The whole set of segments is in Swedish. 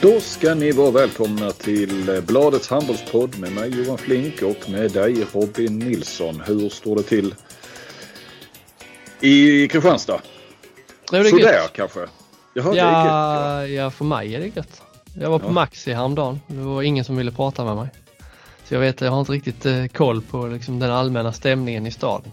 Då ska ni vara välkomna till Bladets handbollspodd med mig Johan Flink och med dig Robin Nilsson. Hur står det till i Kristianstad? Det är Sådär gött. kanske? Jaha, Ja, gött, ja, för mig är det gött. Jag var på Ja. Maxi häromdagen. Det var ingen som ville prata med mig. Så jag vet, jag har inte riktigt eh, koll på liksom, den allmänna stämningen i staden.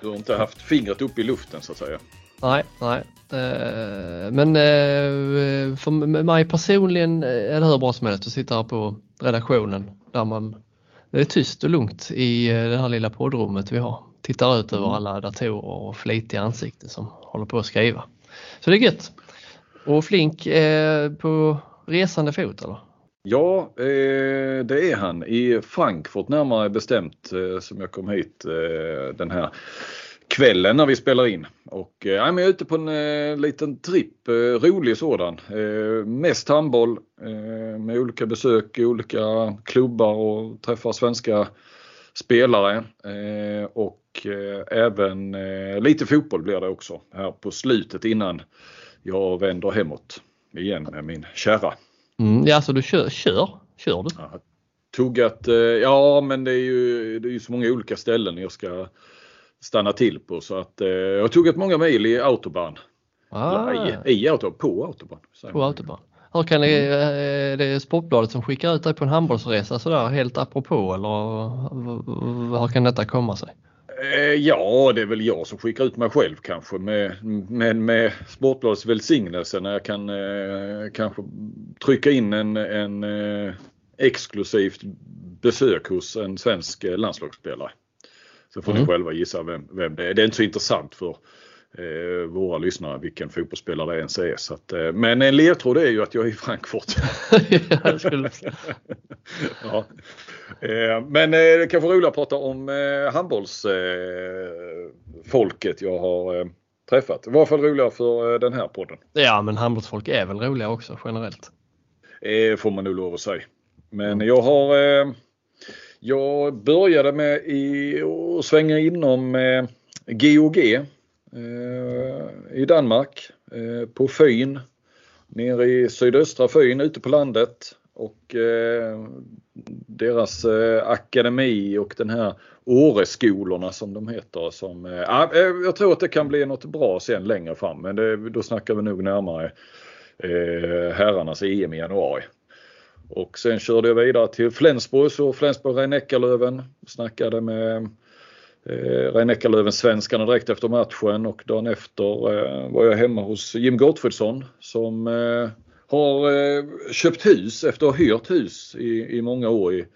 Du har inte haft fingret upp i luften så att säga? Nej, nej. Eh, Men eh, för mig personligen är det hur bra som helst att sitta här på redaktionen där man det är tyst och lugnt i eh, det här lilla poddrummet vi har. Tittar ut över alla datorer och flitiga ansikten som håller på att skriva. Så det är gött. Och Flink eh, på resande fot eller? Ja, eh, det är han. I Frankfurt närmare bestämt eh, som jag kom hit eh, den här kvällen när vi spelar in. Och, eh, ja, men jag är ute på en eh, liten tripp, eh, rolig sådan. Eh, mest handboll eh, med olika besök i olika klubbar och träffar svenska spelare. Eh, och även lite fotboll blir det också här på slutet innan jag vänder hemåt igen med min kärra. Mm, ja, så du kör, kör, kör du? Ja, tuggat, ja men det är, ju, det är ju så många olika ställen jag ska stanna till på så att eh, jag har tuggat många mil i autobahn. Ah, I, i autobahn, på autobahn. på autobahn. Hur kan det, eh, det är Sportbladet som skickar ut dig på en handbollsresa sådär helt apropå eller hur kan detta komma sig? Eh, ja, det är väl jag som skickar ut mig själv kanske med, men med Sportbladets välsignelse när jag kan eh, kanske trycka in en, en eh, exklusivt besök hos en svensk eh, landslagsspelare. Så får Mm. ni själva gissa vem, vem det är. Det är inte så intressant för eh, våra lyssnare vilken fotbollsspelare det ens är. Så att, eh, men en ledtråd är ju att jag är i Frankfurt. Ja. eh, men eh, det kan vara roligt att prata om eh, handbollsfolket eh, jag har eh, träffat. Det var i alla fall roligare för eh, den här podden. ja men handbollsfolk är väl roliga också generellt. Eh, får man nog lov att säga. Men jag har jag började med att svänga inom eh, GOG eh, i Danmark eh, på Fyn. Nere i sydöstra Fyn ute på landet. Och eh, deras eh, akademi och den här Åreskolorna som de heter. Som, eh, ah, eh jag tror att det kan bli något bra sen längre fram men det, då snackar vi nog närmare eh, herrarnas EM i januari. Och sen körde jag vidare till Flensburg, så Flensburg rhein Neckarlöven. Snackade med eh, rhein Neckarlöven svenskarna direkt efter matchen och dagen efter eh, var jag hemma hos Jim Gottfridsson som eh, har eh, köpt hus efter att ha hyrt hus i, i många år i,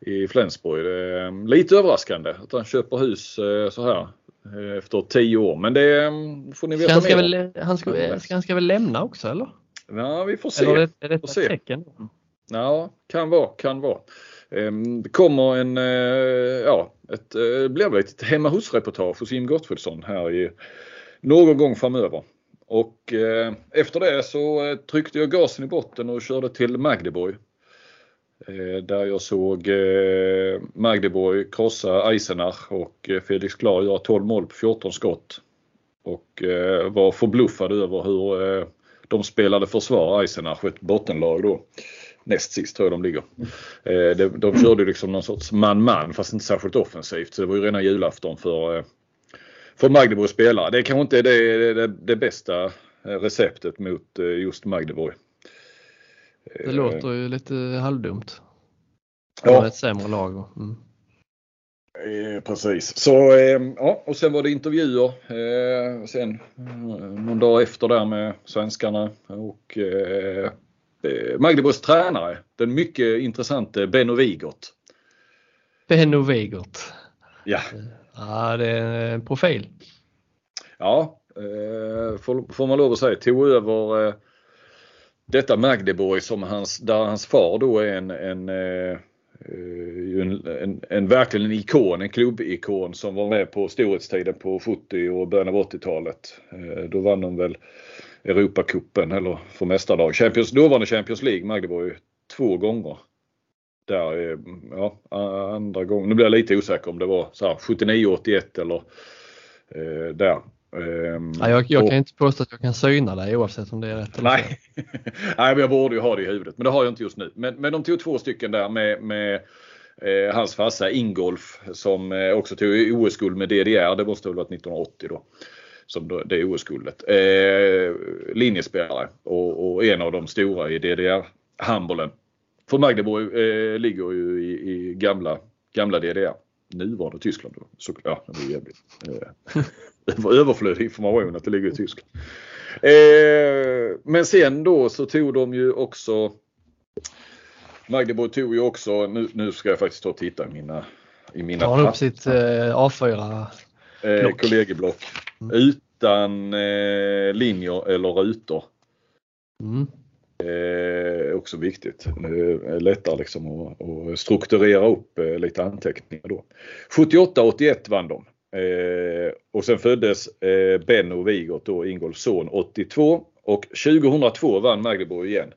i Flensburg. Eh, lite överraskande att han köper hus eh, så här eh, efter tio år. Men det eh, får ni veta Han ska, mer väl, om. han, ska, han ska väl lämna också eller? Ja, vi får se. Eller är det, är det ett tecken? Ja, kan vara, kan vara. Ehm, det kommer en, eh, ja, ett, eh, det blir väl ett hemma hos-reportage hos Jim Gottfridsson här i någon gång framöver. Och eh, efter det så eh, tryckte jag gasen i botten och körde till Magdeborg. Eh, där jag såg eh, Magdeborg krossa Eisenach och Felix Klar göra 12 mål på 14 skott. Och var förbluffad över hur de spelade försvar, Eisenach, ett bottenlag då. Näst sist tror jag de ligger. Eh, de, de körde liksom någon sorts man-man fast inte särskilt offensivt. Så det var ju rena julafton för, eh, för Magdeborgs spelare. Det kanske inte är det, det, det bästa receptet mot eh, just Magdeborg. Det låter ju lite halvdumt. Ja. Ett sämre lag. Mm. Eh, precis. Så eh, ja, och sen var det intervjuer eh, sen någon dag efter där med svenskarna och Magdeburgs tränare, den mycket intressante Benno Wigert. Benno Weigert. Ja, Ja, det är en profil. ja eh, får, man lov att säga, tog över eh, detta Magdeburg som hans, där hans far då är en, en eh, eh, en, en, en verkligen en ikon, en klubbikon som var med på storhetstiden på 70 och början av 80-talet. Eh, Då vann de väl Europacupen eller för mästarlag. Champions, dåvarande Champions League, Magdeburg, två gånger. Där, eh, ja, andra gången, nu blir jag lite osäker om det var så här 79-81 eller eh, där. Ja, jag, jag och- kan inte påstå att jag kan syna dig oavsett om det är rätt eller. Nej. Nej, men jag borde ju ha det i huvudet. Men det har jag inte just nu. Men, men de tog två stycken där med, med eh, hans farsa Ingolf som eh, också tog OS-guld med DDR. Det måste väl varit 1980 då. Som då, det OS-guldet. Eh, linjespelare och, och en av de stora i DDR-handbollen. För Magdeburg eh, ligger ju i, i gamla, gamla DDR. Nuvarande Tyskland då. Så, ja, det var jävligt. Eh, överflödig information att det ligger i Tyskland. Eh, men sen då så tog de ju också Magdeburg tog ju också, nu, nu ska jag faktiskt ta och titta i mina, i mina Tar han upp sitt eh, A4? Eh, block. kollegieblock. Mm. Utan eh, linjer eller rutor. Mm. Eh, också viktigt. Är lättare liksom att, att strukturera upp eh, lite anteckningar då. 78-81 vann de. Eh, och sen föddes eh, Benno Wigert då, Ingolfs son, 82. Och 2002 vann Magdeburg igen.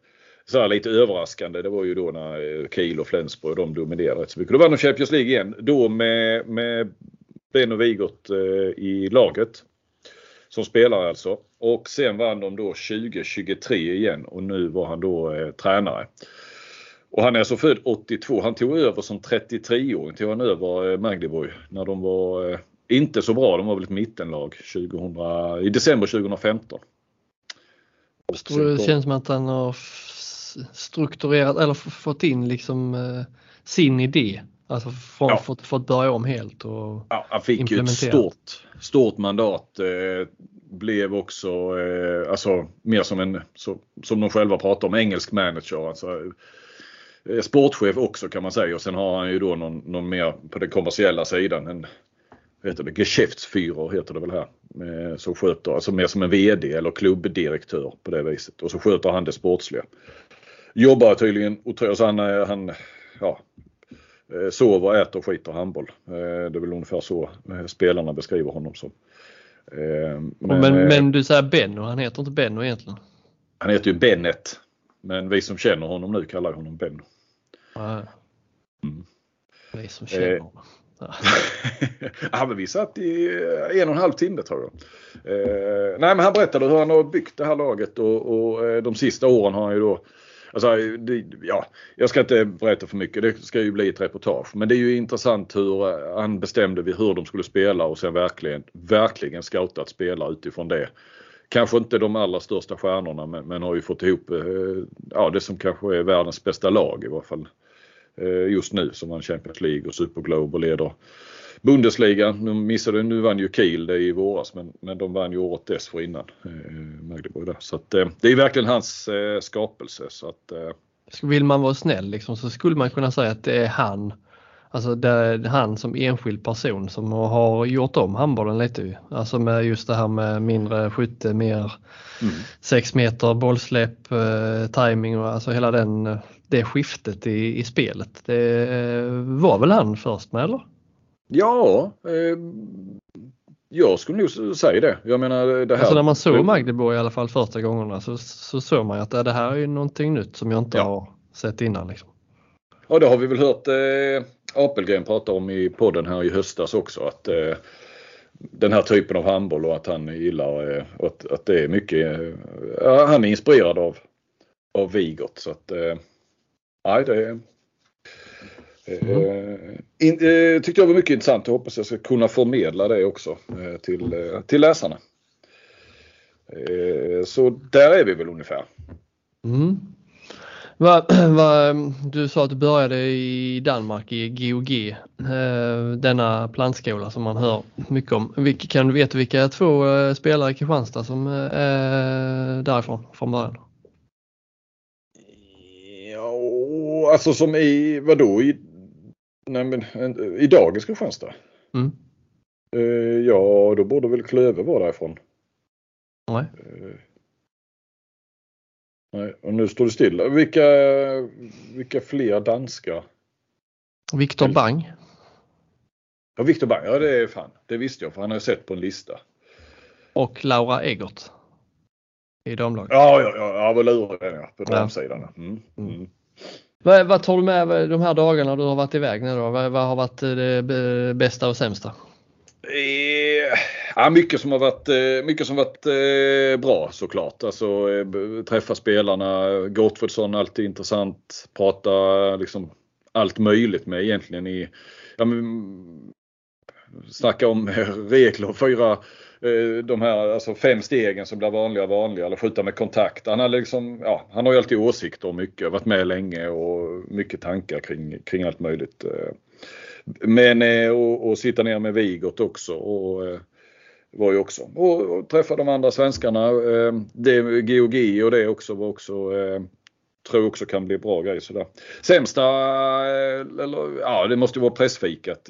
Så här lite överraskande. Det var ju då när eh, Kiel och Flensburg de dominerade rätt så mycket. Då vann de Champions League igen. Då med, med Benno Wigert eh, i laget. Som spelare alltså. Och sen vann de då 2023 igen och nu var han då eh, tränare. Och han är alltså född 82. Han tog över som 33-åring. Tog han över eh, Magdeburg när de var eh, inte så bra. De var väl ett mittenlag 2000, i december 2015. Det känns som att han har strukturerat eller fått in liksom eh, sin idé. Alltså från, Ja. fått, fått börja om helt. Och, Ja, han fick ju ett stort, stort mandat. Eh, blev också eh, alltså, mer som en, så, som de själva pratar om, engelsk manager. Alltså, eh, sportchef också kan man säga och sen har han ju då någon, någon mer på den kommersiella sidan. En, heter det, Geschäftsführer heter det väl här. Eh, som sköter, alltså mer som en VD eller klubbdirektör på det viset. Och så sköter han det sportsliga. Jobbar tydligen så han, eh, han ja, sover, äter, skiter handboll. Eh, Det är väl ungefär så eh, spelarna beskriver honom som. Eh, men, men, eh, du säger Benno, han heter inte Benno egentligen. Han heter ju Bennett. Men vi som känner honom nu kallar honom Benno. Nej. Mm. Vi som känner honom. Ja. men vi satt i en och en halv timme tror jag. Eh, nej men han berättade hur han har byggt det här laget och, och de sista åren har han ju då Alltså, det, ja, jag ska inte berätta för mycket, det ska ju bli ett reportage. Men det är ju intressant hur eh, han bestämde vid hur de skulle spela och sen verkligen, verkligen scoutat spelare utifrån det. Kanske inte de allra största stjärnorna men, men har ju fått ihop eh, ja, det som kanske är världens bästa lag i varje fall. Eh, just nu som vann Champions League och Super Globe och leder Bundesliga. Nu missade, nu vann ju Kiel det i våras men, men de vann ju året dessförinnan. Eh, Magdeburg där. Så att, eh, det är verkligen hans eh, skapelse. Så att, eh, Vill man vara snäll liksom, så skulle man kunna säga att det är han. Alltså det är han som enskild person som har gjort om handbollen lite. Alltså med just det här med mindre skytte, mer mm. 6 meter bollsläpp, eh, timing och alltså hela den, eh, det skiftet i, i spelet. Det eh, var väl han först med eller? Ja, eh, jag skulle nog säga det. Jag menar det här. Alltså när man såg Magdeburg i alla fall första gångerna så, så såg man att det här är ju någonting nytt som jag inte Ja. har sett innan. Liksom. Ja, det har vi väl hört eh, Apelgren prata om i podden här i höstas också. Att eh, den här typen av handboll och att han gillar eh, att, att det är mycket. Eh, han är inspirerad av, av Vigert. Så att eh, nej, det är Eh, in, eh, tyckte jag var mycket intressant och hoppas jag ska kunna förmedla det också eh, till, till läsarna. Så där är vi väl ungefär. Mm. Va, va, du sa att du började i Danmark i GOG, denna plantskola som man hör mycket om. Vilka, kan du veta vilka två spelare i Kristianstad som är därifrån från början? Ja, alltså som i vadå? I, nej men, en- i dagens Kristianstad? Mm. Eh, ja, då borde väl Klöve vara därifrån. Nej. Eh, nej, och nu står det stilla. Vilka, vilka fler danska? Viktor Bang. Ja, Viktor Bang, ja det är fan. Det visste jag för han har jag sett på en lista. och Laura Egert i damlaget. Ja, ja, ja, ja vad lurig den är på Ja. damsidan. Mm, mm. Vad, vad tar du med de här dagarna du har varit iväg nu då? Vad, vad har varit eh, det bästa och sämsta? Eh, ja, mycket som har varit, eh, mycket som varit bra såklart. Alltså träffa spelarna. Gottfridsson alltid intressant. Prata liksom allt möjligt med egentligen i ja, men, snacka om regler, fyra Eh, de här alltså fem stegen som blir vanliga och vanliga eller skjuta med kontakt. Han, har liksom, ja, han har ju alltid åsikter om mycket, varit med länge och mycket tankar kring, kring allt möjligt. Eh. Men eh, och, och sitta ner med Vigot också. Och, var ju också. Och, och träffa de andra svenskarna. Eh, det, GOG och det också var också tror också kan bli bra grej sådär. Sämsta, eller ja det måste vara pressfikat.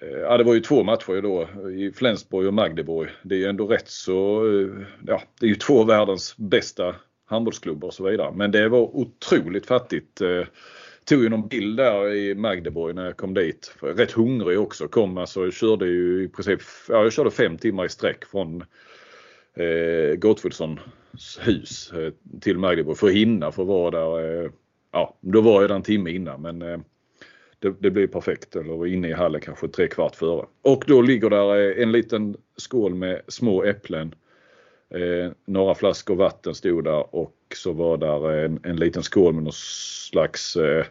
Eh, ja det var ju två matcher då i Flensburg och Magdeburg. Det är ju ändå rätt så, eh, ja det är ju två av världens bästa handbollsklubbar och så vidare. Men det var otroligt fattigt eh, tog ju någon bild där i Magdeburg när jag kom dit. Rätt hungrig också. Kom alltså, körde ju i princip, ja, jag körde fem timmar i sträck från eh, Gottfridssons hus till Magdeburg för att hinna för att vara där. Eh, ja, då var jag där en timme innan men eh, det, det blev perfekt. Eller inne i hallen kanske tre kvart före. Och då ligger där eh, en liten skål med små äpplen. Eh, några flaskor vatten stod där och så var där en, en liten skål med någon slags eh,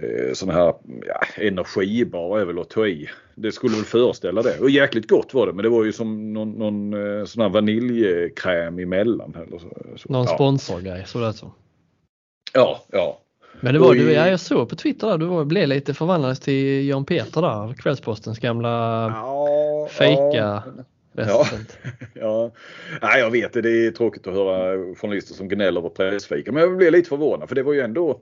eh, sån här ja, energibar är väl att ta i. Det skulle väl föreställa det. Och jäkligt gott var det men det var ju som någon, någon eh, sån här vaniljkräm emellan. Eller så. Någon ja. sponsorgrej så det så. Ja, ja. Men det var, du, ja, jag såg på Twitter där, du var, blev lite förvandlad till Jan Peter där, Kvällspostens gamla ja, fejka. Ja. Ja, ja. Nej, jag vet det. Det är tråkigt att höra journalister som gnäller på pressfika. Men jag blev lite förvånad för det var ju ändå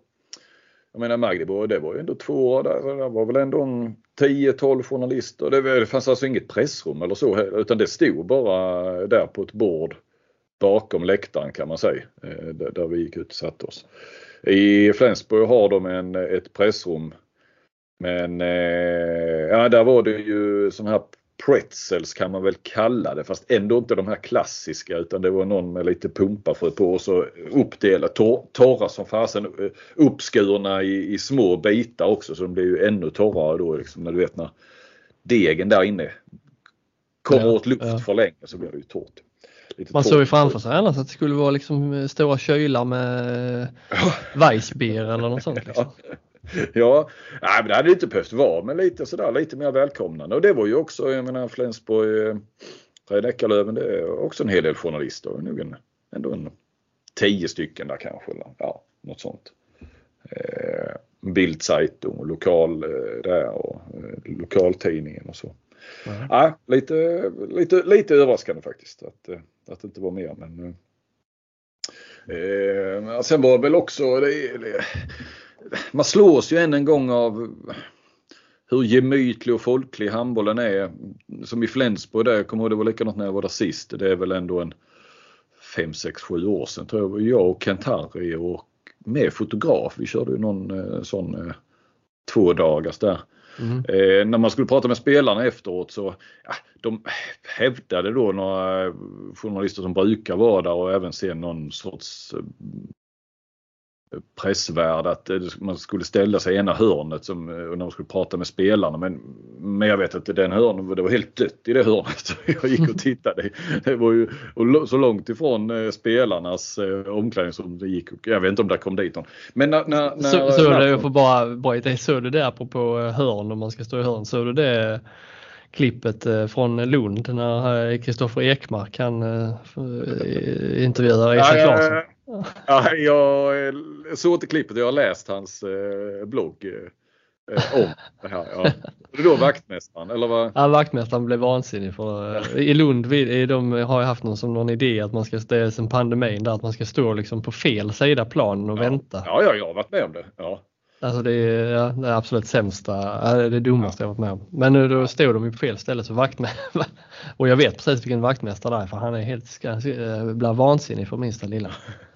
jag menar Magdeburg, det var ju ändå två år där. Det var väl ändå 10-12 journalister. Det fanns alltså inget pressrum eller så utan det stod bara där på ett bord bakom läktaren kan man säga. Eh, där vi gick ut och satte oss. I Flensburg har de en, ett pressrum. Men eh, ja, där var det ju sån här pretzels kan man väl kalla det fast ändå inte de här klassiska utan det var någon med lite pumpafrö på och så uppdelat tor torra som fasen eh, uppskurna i, i, små bitar också så de blir ju ännu torrare då liksom när du vet när degen där inne kommer ja, åt luft ja. för länge så blir det ju torrt. Man såg ju framför sig annars att det skulle vara liksom eh, stora kylar med Weissbier eller något sånt. Liksom. Ja. ja, nej, men det hade inte behövt vara men lite sådär lite mer välkomnande. Och det var ju också, jag menar Flensburg, eh, Fred Eckerlöven, det är också en hel del journalister. Nog en, ändå en tio stycken där kanske. Eller, ja, något sånt. Eh, Bildzeitung och lokal eh, där och eh, lokaltidningen och så. Mm. Ja, lite, lite, lite överraskande faktiskt att, eh, att det inte var mer. Men, eh, eh sen var det väl också, det, det, man slås ju än en gång av hur gemytlig och folklig handbollen är. Som i Flensburg där, jag kommer ihåg det var likadant när jag var där sist. Det är väl ändå en 5, 6, 7 år sedan tror jag. Jag och Kent och med fotograf. Vi körde ju någon eh, sån eh, två dagars där. Mm. Eh, när man skulle prata med spelarna efteråt så ja, de hävdade då några journalister som brukar vara där och även se någon sorts eh, pressvärd att eh, man skulle ställa sig i ena hörnet som, eh, när man skulle prata med spelarna. Men, men jag vet att den hörnet, det var helt dött i det hörnet. Jag gick och tittade. Det var ju så långt ifrån eh, spelarnas omklädningsrum det gick. Jag vet inte om det kom dit någon. Men när, när, när, så, så det, jag får bara bryta det. Såg du det apropå hörn om man ska stå i hörn. Såg du det klippet från Lund när Kristoffer Ekmark han intervjuade Isak Larsson? Ja, jag såg inte klippet, jag har läst hans eh, blogg eh, om det här. Ja. Var det då vaktmästaren eller vad? Ja, vaktmästaren blev vansinnig för eh, i Lund de har ju haft någon som någon idé att man ska, det är som pandemin där, att man ska stå liksom på fel sida planen och ja. vänta. Ja, ja, jag har varit med om det. Ja. Alltså det är ja, det absolut sämsta, det dummaste jag varit med om. Men nu då stod de ju på fel ställe så vaktmästaren, och jag vet precis vilken vaktmästare det är för han är helt, blir vansinnig för minsta lilla.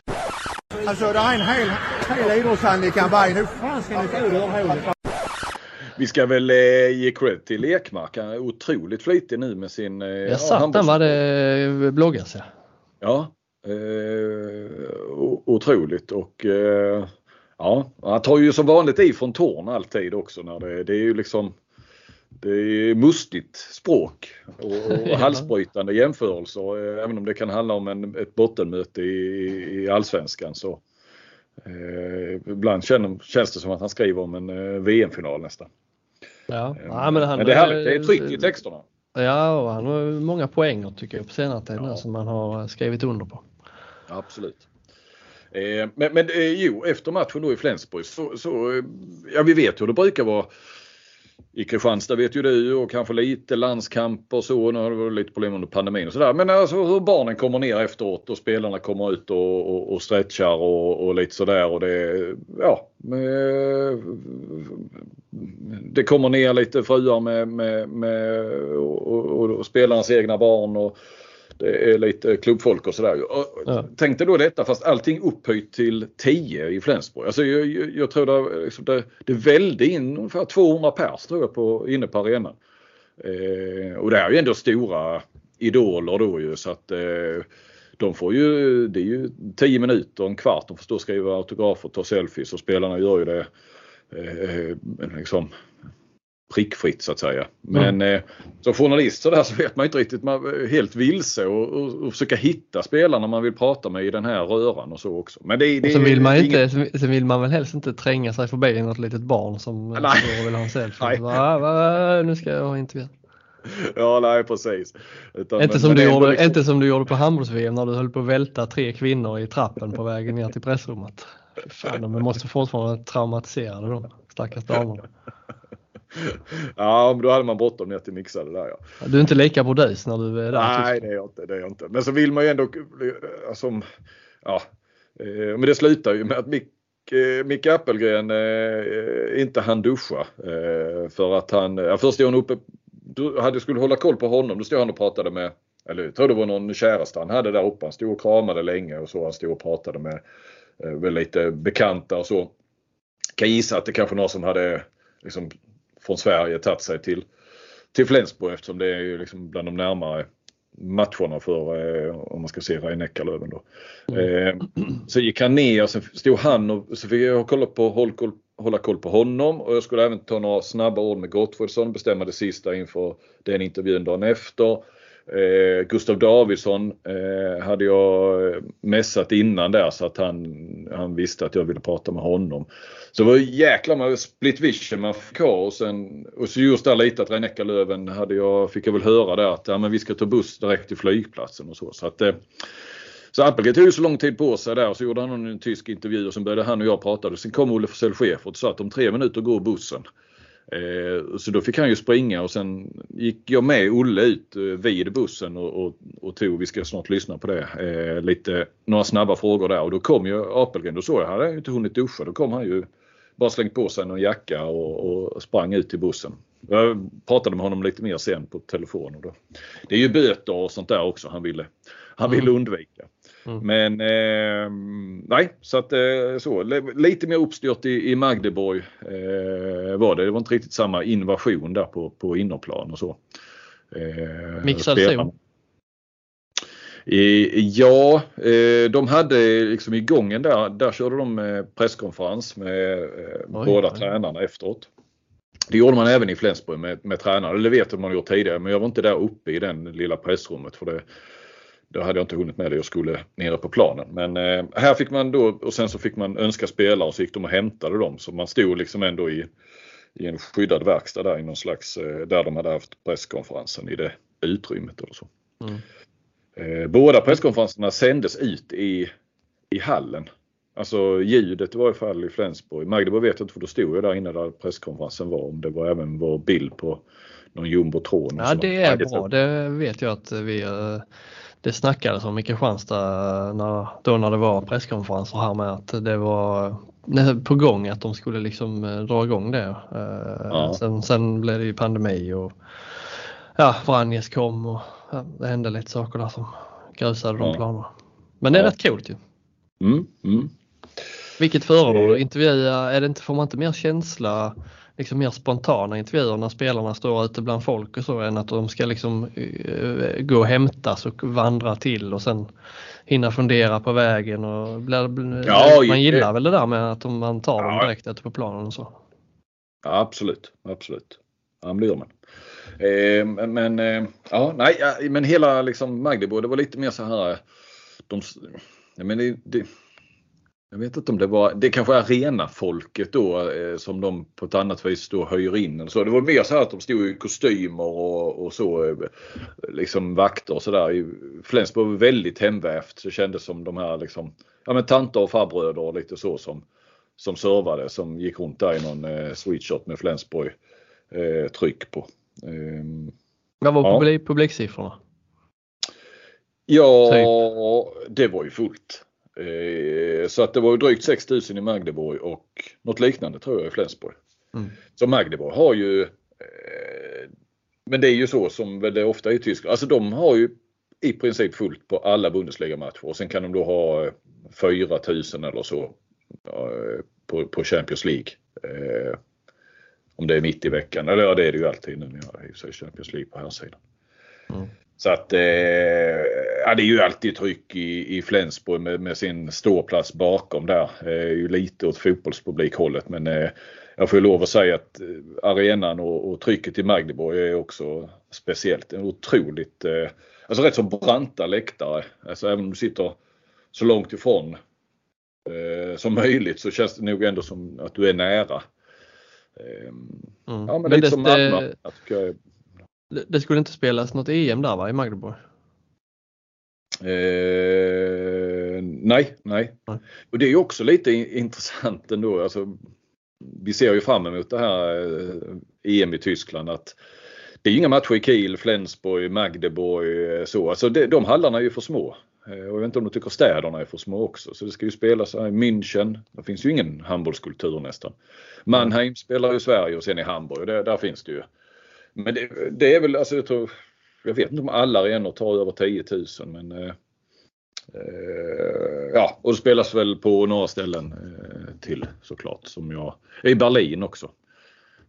Alltså det är en hel, hel vara i. Hur fan ska ni få det Vi ska väl eh, ge cred till Ekmark. Han är otroligt flitig nu med sin... Eh, jag satt den vad det bloggas ja. Ja, eh, otroligt och eh, ja, han tar ju som vanligt i från tårn alltid också när det, det är ju liksom det är mustigt språk och, och halsbrytande jämförelser. Även om det kan handla om en, ett bottenmöte i, i allsvenskan så eh, ibland känner, känns det som att han skriver om en eh, VM-final nästan. Ja. Eh, ja men, han, men det är härligt, det är tryck i texterna. Ja, och han har många poänger tycker jag på senare tid Ja. som han har skrivit under på. Absolut. Eh, men men eh, jo, efter matchen då i Flensburg så, så eh, ja vi vet hur det brukar vara. I Kristianstad vet ju du och kanske lite landskamp och så. Nu har det varit lite problem under pandemin och sådär. Men alltså hur barnen kommer ner efteråt och spelarna kommer ut och, och, och stretchar och, och lite sådär. Och det, ja, det kommer ner lite fruar med, med, med och, och, och spelarnas egna barn. Och, det är lite klubbfolk och sådär. Ja. Tänk dig då detta fast allting upphöjt till 10 i Flensburg. Alltså jag, jag, jag tror det, liksom det, det välde in ungefär 200 pers tror jag på, inne på arenan. Eh, och det är ju ändå stora idoler då ju så att eh, de får ju, det är ju 10 minuter, en kvart, de får stå och skriva autografer och ta selfies och spelarna gör ju det eh, liksom prickfritt så att säga. Men eh, som journalist så, där så vet man inte riktigt, man är helt vilse och, och, och försöka hitta spelarna man vill prata med i den här röran och så också. Men det, det sen vill, man inte, inget- sen- vill man väl helst inte tränga sig förbi något litet barn som eh, Nej. vill ha en selfie. Så "Ah, va, nu ska jag ha intervju. Ja, nej precis. Utan, Inte men- som, men du gjorde, liksom- inte som du gjorde på handbolls-VM när du höll på att välta tre kvinnor i trappen på vägen ner till pressrummet. Fan, de måste fortfarande vara traumatiserade de stackars damerna. Ja, men då hade man bråttom ner till mixade där ja. Du är inte lika burdus när du är där. Nej, tyst. det är jag inte. Det är jag inte. Men så vill man ju ändå, alltså, ja. eh, Men det slutar ju med att Mick, eh, Micke Appelgren eh, inte hann duscha. eh, För att han, ja, först stod han uppe, du hade skulle hålla koll på honom. Då stod han och pratade med, eller jag tror det var någon käraste han hade där uppe. Han stod och kramade länge och så. Han stod och pratade med eh, väl lite bekanta och så. Kan gissa att det kanske någon som hade liksom från Sverige tagit sig till till Flensburg eftersom det är ju liksom bland de närmare matcherna för, eh, om man ska se Rhein-Neckarlöven då. Eh, så gick han ner och sen stod han och så fick jag kolla på, håll, koll, hålla koll på honom och jag skulle även ta några snabba ord med Gottfridsson, bestämma det sista inför den intervjun dagen efter. Eh, Gustav Davidsson eh, hade jag eh, messat innan där så att han, han visste att jag ville prata med honom. Så det var jäkla med split vision man fick ha och sen och så just där lite att Rhein-Neckarlöven hade jag, fick jag väl höra där att ja, men vi ska ta buss direkt till flygplatsen och så. så att, eh, så Appelgren tog ju så lång tid på sig där och så gjorde han en tysk intervju och sen började han och jag prata. Och sen kom Olle Forsell chef och sa att om tre minuter går bussen. Eh, så då fick han ju springa och sen gick jag med Olle ut eh, vid bussen och, och, och tog, vi ska snart lyssna på det, eh, lite, några snabba frågor där och då kom ju Apelgren, då såg jag, han hade inte hunnit duscha, då kom han ju bara slängt på sig någon jacka och, och sprang ut till bussen. Jag pratade med honom lite mer sen på telefon. Och då. Det är ju böter och sånt där också han ville, han ville undvika. Mm. Men eh, nej, så att eh, så. li- Lite mer uppstyrt i, i Magdeborg eh, var det. Det var inte riktigt samma invasion där på, på innerplan och så. Eh, Mixad zon? Eh, Ja, eh, de hade liksom i gången där, där körde de presskonferens med Oj, båda oj. tränarna efteråt. Det gjorde man även i Flensburg med, med tränare, eller det vet jag man gjort tidigare men jag var inte där uppe i den lilla pressrummet för det, då hade jag inte hunnit med det, jag skulle nere på planen. Men eh, här fick man då och sen så fick man önska spelare och så gick de och hämtade dem så man stod liksom ändå i, i en skyddad verkstad där i någon slags, eh, där de hade haft presskonferensen i det utrymmet eller så. Mm. Eh, båda presskonferenserna sändes ut i, i hallen. Alltså ljudet i varje fall i Flensburg. Magdeburg vet jag inte för då stod jag där inne där presskonferensen var. Om det var även var bild på någon jumbotron. Ja det är bra, det vet jag att vi eh, det snackades om i Kristianstad när, då när det var presskonferenser här med att det var på gång att de skulle liksom eh, dra igång det. Eh, Ja. Sen, sen blev det ju pandemi och ja, Vranjes kom och ja, det hände lite saker där som grusade de Ja. planerna. Men det är Ja. rätt coolt ju. Mm, mm. Vilket föredrar Eh. du? Intervjua, är det inte, får man inte mer känsla, liksom mer spontana intervjuer när spelarna står ute bland folk och så än att de ska liksom eh, gå och hämtas och vandra till och sen hinna fundera på vägen och bla, bla, Ja, man gillar väl det där med att man tar dem Ja. direkt ute på planen och så. Ja, absolut, absolut. han blir man. Eh, men eh, ja, nej, men hela liksom Magdeburg, det var lite mer så här. De, men det, det, jag vet inte om det var, det kanske är arenafolket då eh, som de på ett annat vis då höjer in. Så det var mer så här att de stod i kostymer och, och så eh, liksom vakter och sådär. Flensburg var väldigt hemvävt. Så det kändes som de här liksom, ja men tanter och farbröder och lite så som, som servade som gick runt där i någon eh, sweatshot med Flensburg eh, tryck på. Eh, Vad var ja. publik, publiksiffrorna? Ja, typ. det var ju fullt. Eh, så att det var ju drygt 6000 i Magdeborg och något liknande tror jag i Flensburg. Mm. Så Magdeborg har ju eh, Men det är ju så som det ofta är i Tyskland. Alltså de har ju i princip fullt på alla Bundesliga-matcher och sen kan de då ha 4000 eller så på, på Champions League. Eh, om det är mitt i veckan, eller ja det är det ju alltid nu när jag är Champions League på här sidan. Mm. Så att eh, ja, det är ju alltid tryck i, i Flensburg med, med sin ståplats bakom där. Eh, ju lite åt fotbollspublikhållet men eh, jag får lov att säga att eh, arenan och, och trycket i Magdeburg är också speciellt. En otroligt, eh, alltså rätt så branta läktare. Alltså även om du sitter så långt ifrån eh, som möjligt så känns det nog ändå som att du är nära. Eh, mm. Ja men, men lite det, som Malmö. Det... Det skulle inte spelas något EM där va, i Magdeburg? Eh, nej, nej, nej. Och det är ju också lite intressant ändå. Alltså, vi ser ju fram emot det här eh, EM i Tyskland att det är inga matcher i Kiel, Flensburg, Magdeburg eh, så. Alltså det, de hallarna är ju för små. Eh, och jag vet inte om de tycker städerna är för små också. Så det ska ju spelas här i München. Det finns ju ingen handbollskultur nästan. Mannheim spelar ju Sverige och sen i Hamburg. Där, där finns det ju. Men det, det, är väl, alltså jag tror, jag vet inte om alla arenor tar över 10 000 men eh, eh, ja, och det spelas väl på några ställen eh, till såklart som jag, i Berlin också.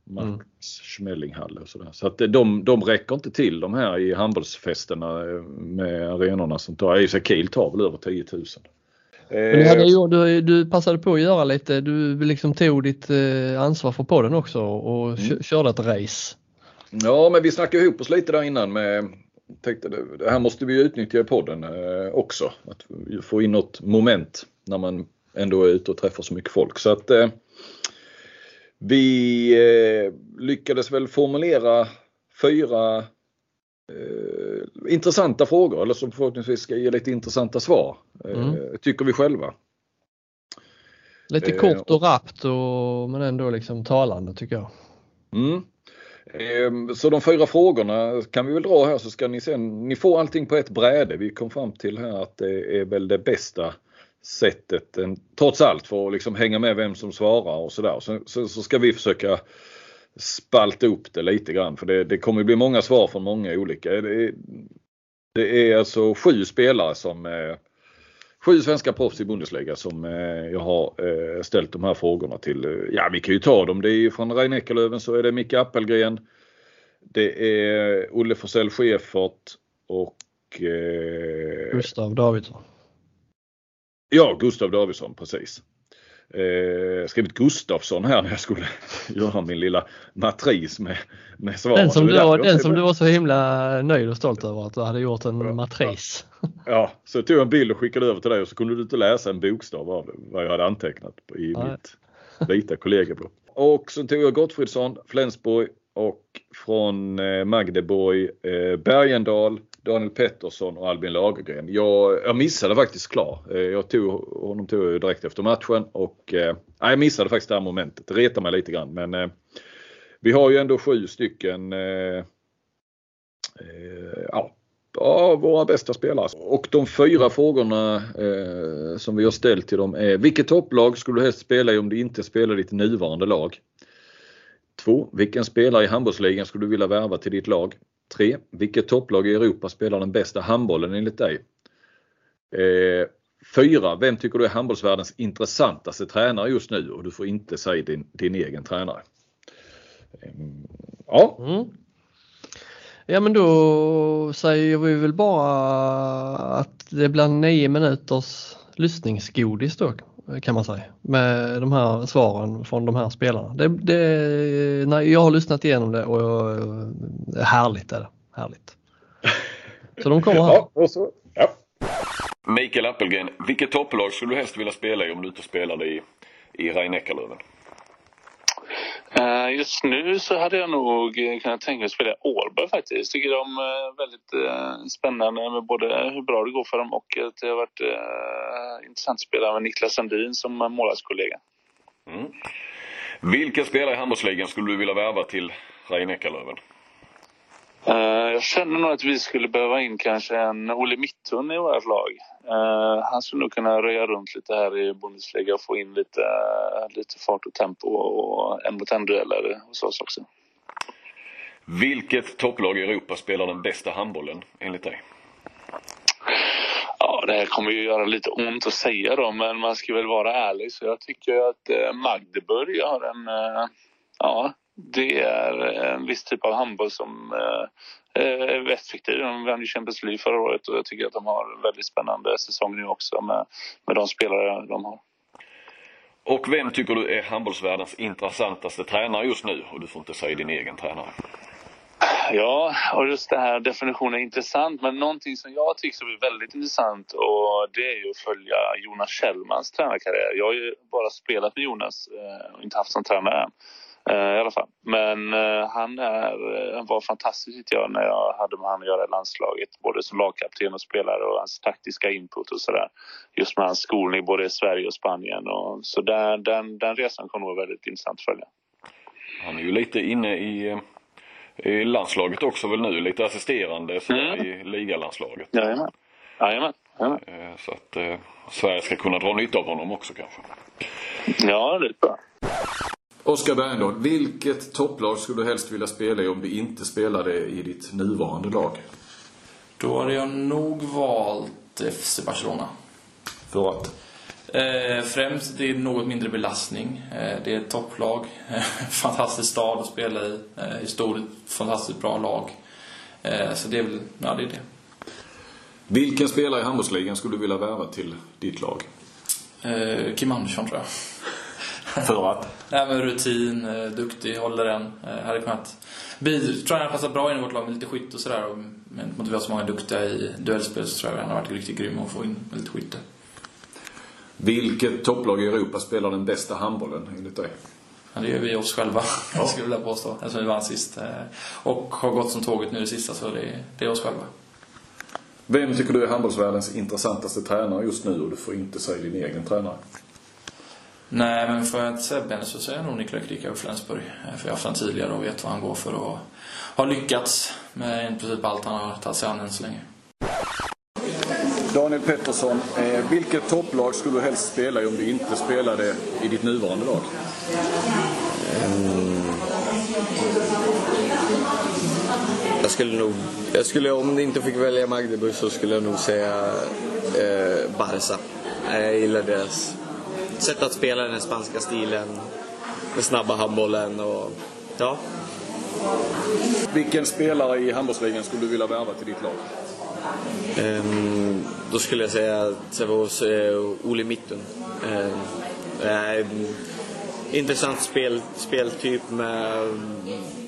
Max mm. Och sådär. Så att de, de räcker inte till de här i handbollsfesterna eh, med arenorna som tar, i Kiel tar väl över 10 000. Men du, hade, du, du passade på att göra lite, du liksom tog ditt ansvar för podden också och mm. körde ett race. Ja, men vi snackade ihop oss lite där innan med tänkte det, det här måste vi utnyttja i podden eh, också. Att få in något moment när man ändå är ute och träffar så mycket folk. Så att eh, vi eh, lyckades väl formulera fyra eh, intressanta frågor eller som förhoppningsvis ska ge lite intressanta svar. Eh, mm. Tycker vi själva. Lite kort och rappt och, men ändå liksom talande tycker jag. Mm. Ehm, så de fyra frågorna kan vi väl dra här så ska ni sen, ni får allting på ett bräde. Vi kom fram till här att det är väl det bästa sättet trots allt för att liksom hänga med vem som svarar och sådär. Så, så, så, ska vi försöka spalta upp det lite grann för det, det kommer bli många svar från många olika. Det, det är alltså sju spelare som eh, sju svenska proffs i Bundesliga som eh, jag har eh, ställt de här frågorna till. Ja, vi kan ju ta dem. Det är från Rein Eckerlöven så är det Micke Appelgren. Det är Olle Forsell Schäfert och eh, Gustav Davidsson. Ja, Gustav Davidsson precis eh, skrivit Gustafsson här när jag skulle göra min lilla matris med, med svaren. Den som, du, var, den som du var så himla nöjd och stolt över att du hade gjort en matris. Ja, så jag tog en bild och skickade över till dig och så kunde du inte läsa en bokstav av vad jag hade antecknat i Nej. mitt vita kollegiebok. Och så tog jag Gottfridsson, Flensburg och från eh, Magdeborg, eh, Bergendal, Daniel Pettersson och Albin Lagergren. Jag, jag missade faktiskt klar. Eh, jag tog, honom tog jag direkt efter matchen och eh, jag missade faktiskt det här momentet. Det retar mig lite grann men eh, vi har ju ändå sju stycken eh, eh ja, våra bästa spelare. Och de fyra frågorna eh, som vi har ställt till dem är vilket topplag skulle du helst spela i om du inte spelar ditt nuvarande lag? 2. Vilken spelare i handbollsligan skulle du vilja värva till ditt lag? 3. Vilket topplag i Europa spelar den bästa handbollen enligt dig? 4. Eh, vem tycker du är handbollsvärldens intressantaste tränare just nu? Och du får inte säga din, din egen tränare. Eh, ja. Mm. Ja men då säger vi väl bara att det blir 9 minuters lyssningsgodis då kan man säga med de här svaren från de här spelarna. Det, det, när jag har lyssnat igenom det och jag, det är härligt är det. Härligt. Så de kommer här. Ja, och så, ja. Mikael Appelgren, vilket topplag skulle du helst vilja spela i om du inte spelade i, i Rhein-Neckarlöven? Uh, just nu så hade jag nog eh, kunnat tänka mig att spela Ålborg faktiskt. Tycker de är väldigt uh, spännande med både hur bra det går för dem och att det har varit intressant att spela med Niklas Sandin som målvaktskollega. Mm. Vilka spelare i handbollsligan skulle du vilja värva till Rhein-Neckarlöven? Jag känner nog att vi skulle behöva in kanske en Olle Mittun i vårt lag. Uh, han skulle nog kunna röja runt lite här i Bundesliga och få in lite, uh, lite fart och tempo och en mot en dueller hos oss också. Vilket topplag i Europa spelar den bästa handbollen enligt dig? Ja, det här kommer ju göra lite ont att säga då, men man ska väl vara ärlig. Så jag tycker att Magdeburg har en, ja, det är en viss typ av handboll som eh, är effektiv. De vann ju Champions League förra året och jag tycker att de har en väldigt spännande säsong nu också med, med de spelare de har. Och vem tycker du är handbollsvärldens intressantaste tränare just nu? Och du får inte säga din egen tränare. Ja, och just det här definitionen är intressant. Men någonting som jag tycker är väldigt intressant och det är att följa Jonas Kjellmans tränarkarriär. Jag har ju bara spelat med Jonas eh, och inte haft som tränare än. Eh, i alla fall. Men uh, han, är, han var fantastisk tyckte jag när jag hade med honom att göra i landslaget. Både som lagkapten och spelare och hans taktiska input och sådär. Just med hans skolning både i Sverige och Spanien. Och, så där, den, den resan kommer att vara väldigt intressant att följa. Han är ju lite inne i, i landslaget också väl nu. Lite assisterande så mm. i ligalandslaget. Jajamän. Jajamän. Jajamän. Så att eh, Sverige ska kunna dra nytta av honom också kanske. Ja, det är bra. Oskar Bergendahl, vilket topplag skulle du helst vilja spela i om du inte spelade i ditt nuvarande lag? Då hade jag nog valt FC Barcelona. För att? Eh, främst, det är något mindre belastning. Eh, det är ett topplag. fantastisk stad att spela i. Eh, historiskt fantastiskt bra lag. Eh, så det är väl, ja det är det. Vilken spelare i handbollsligan skulle du vilja värva till ditt lag? Eh, Kim Andersson tror jag. För att? Nej, men rutin, eh, duktig, håller den. Eh, hade kunnat bidra. Tror jag passar bra in i vårt lag med lite skytte och sådär. Men mot vi har så många duktiga i duellspel så tror jag han har varit riktigt grym att få in med lite skytte. Vilket topplag i Europa spelar den bästa handbollen enligt dig? Ja, det gör vi oss själva, ja. skulle jag vilja påstå. Eftersom vi vann sist. Eh, och har gått som tåget nu det sista, så det, det är oss själva. Vem tycker du är handbollsvärldens intressantaste tränare just nu och du får inte säga din egen tränare? Nej, men för att Sebbe så säger jag nog Niklas Krika och Flensburg. Eh, för jag har haft honom tidigare och vet vad han går för och har lyckats med i princip allt han har tagit sig an än så länge. Daniel Pettersson, eh, vilket topplag skulle du helst spela i om du inte spelade i ditt nuvarande lag? Mm. Jag skulle nog, jag skulle, om du inte fick välja Magdeburg så skulle jag nog säga eh, Barca. Jag gillar deras sätt att spela den spanska stilen. Den snabba handbollen och ja. Vilken spelare i handbollsligan skulle du vilja värva till ditt lag? Um, då skulle jag säga Sävehofs uh, Ole Mittun. Uh, intressant spel, speltyp med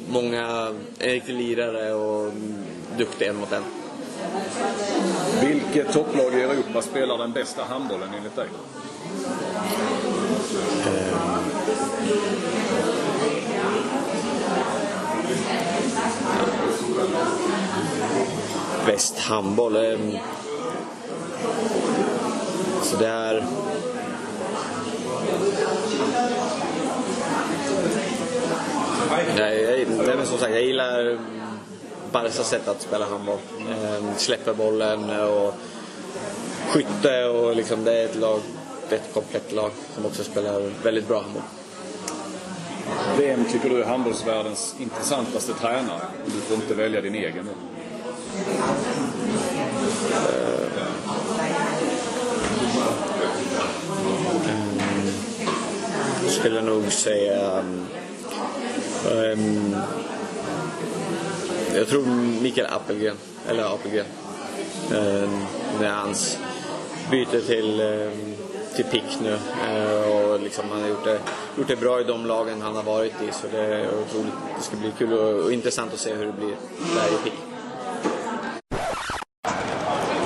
många, en riktig lirare och duktig en mot en. Vilket topplag i Europa spelar den bästa handbollen enligt dig? Eh, Bäst handboll? Eh, så det är... Nej, jag, nej, men som sagt, jag gillar Barcas sätt att spela handboll. Eh, släpper bollen och skytte och liksom det är ett lag ett komplett lag som också spelar väldigt bra handboll. Vem tycker du är handbollsvärldens intressantaste tränare? Du får inte välja din egen nu. Uh, um, skulle jag nog säga um, um, jag tror Mikael Appelgren, eller Appelgren. Um, med hans byte till um, till pick nu. Eh, och liksom han har gjort det, gjort det bra i de lagen han har varit i. Så det är otroligt. Det ska bli kul och, och intressant att se hur det blir där i pick.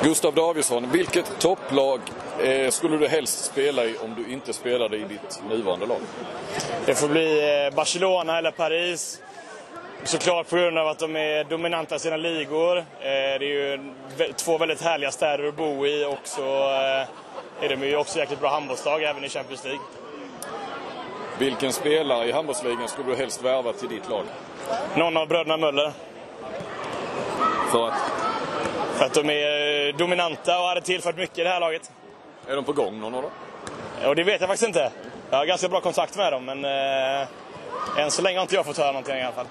Gustav Davidsson, vilket topplag eh, skulle du helst spela i om du inte spelade i ditt nuvarande lag? Det får bli eh, Barcelona eller Paris. Såklart på grund av att de är dominanta i sina ligor. Eh, det är ju två väldigt härliga städer att bo i och så eh, är de ju också jäkligt bra handbollslag även i Champions League. Vilken spelare i handbollsligan skulle du helst värva till ditt lag? Någon av bröderna Möller. För att? För att de är dominanta och hade tillfört mycket i det här laget. Är de på gång någon av dem? Och det vet jag faktiskt inte. Jag har ganska bra kontakt med dem men eh, än så länge har inte jag fått höra någonting i alla fall.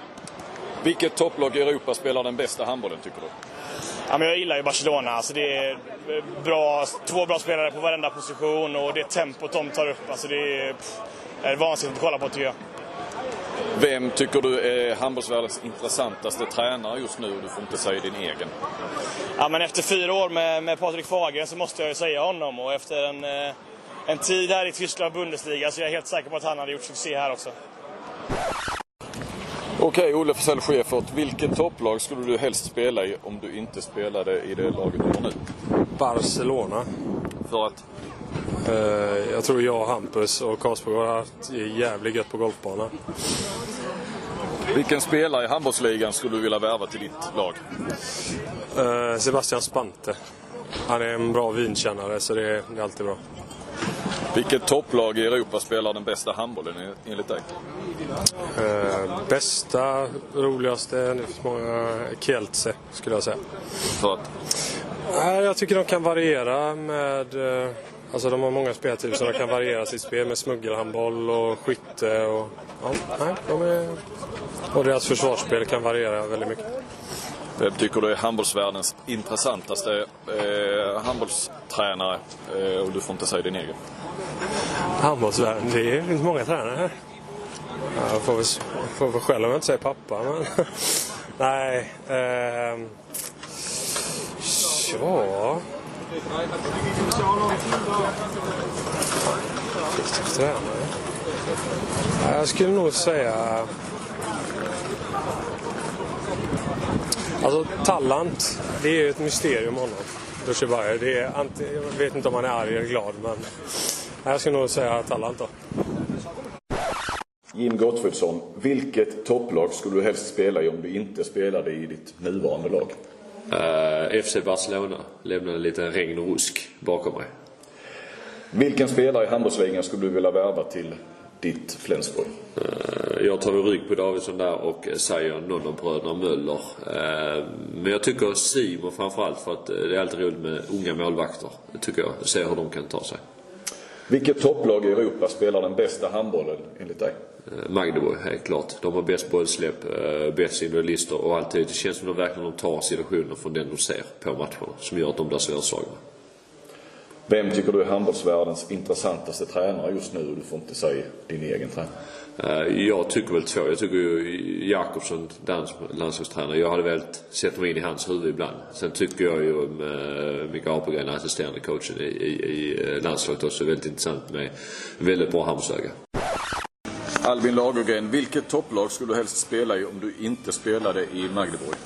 Vilket topplag i Europa spelar den bästa handbollen tycker du? Ja, men jag gillar ju Barcelona. Alltså det är bra, två bra spelare på varenda position och det tempot de tar upp. Alltså det är, pff, är vansinnigt att kolla på tycker jag. Vem tycker du är handbollsvärldens intressantaste tränare just nu? Du får inte säga din egen. Ja, men efter fyra år med, med Patrik Fagen så måste jag ju säga honom. Och efter en, eh, en tid här i Tyskland Bundesliga så är jag helt säker på att han hade gjort succé här också. Okej, Olle Forsell Schäfert. Vilket topplag skulle du helst spela i om du inte spelade i det laget du har nu? Barcelona. För att? Uh, jag tror jag, Hampus och Karlsborg har haft jävligt gött på golfbanan. Vilken spelare i handbollsligan skulle du vilja värva till ditt lag? Uh, Sebastian Spante. Han är en bra vinkännare så det är, det är alltid bra. Vilket topplag i Europa spelar den bästa handbollen enligt dig? Uh, bästa, roligaste, det finns många, Kielce skulle jag säga. För att? Uh, jag tycker de kan variera med uh, Alltså de har många speltyper som de kan variera sitt spel med smuggelhandboll och skytte och... Ja, nej, de är... Och deras försvarsspel kan variera väldigt mycket. Vem tycker du är handbollsvärldens intressantaste eh, handbollstränare? Eh, och du får inte säga din egen. Handbollsvärlden? Det finns många tränare här. Jag får väl, får väl själv om jag inte säger pappa, men... Nej. Eh, ja... Tränare? Jag skulle nog säga... Alltså Tallant, det är ju ett mysterium honom. Dushibayer. Det är jag vet inte om han är arg eller glad men jag skulle nog säga Tallant då. Jim Gottfridsson, vilket topplag skulle du helst spela i om du inte spelade i ditt nuvarande lag? Uh, FC Barcelona lämnade lite regn och rusk bakom mig. Vilken spelare i handbollsligan skulle du vilja värva till ditt Flensburg? Uh, jag tar rygg på Davidsson där och säger någon av bröderna Möller. Uh, men jag tycker Simon framförallt för att det är alltid roligt med unga målvakter. Tycker jag. Se hur de kan ta sig. Vilket topplag i Europa spelar den bästa handbollen enligt dig? Magdeburg, helt klart. De har bäst bollsläpp, bäst individualister och alltid. Det känns som att de verkligen tar situationer från den de ser på matcherna som gör att de blir svårslagna. Vem tycker du är handbollsvärldens intressantaste tränare just nu? Du får inte säga din egen tränare. Jag tycker väl två. Jag tycker ju Jakobsson, dansk landslagstränare. Jag hade väl sett mig in i hans huvud ibland. Sen tycker jag ju Micke Apelgren, assisterande coachen i, i, i landslaget också, väldigt intressant med väldigt bra handbollsöga. Albin Lagergren, vilket topplag skulle du helst spela i om du inte spelade i Magdeburg?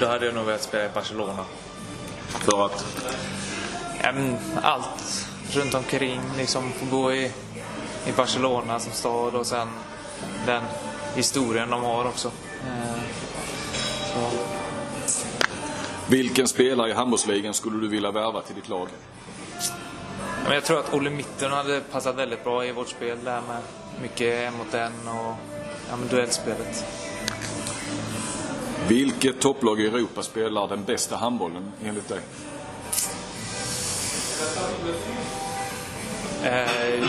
Då hade jag nog velat spela i Barcelona. För att? Allt runt omkring. Liksom få bo i, i Barcelona som stad och sen den historien de har också. Så. Vilken spelare i handbollsligan skulle du vilja värva till ditt lag? Jag tror att Olle Mitten hade passat väldigt bra i vårt spel där med mycket en mot en och ja, men duellspelet. Vilket topplag i Europa spelar den bästa handbollen enligt dig?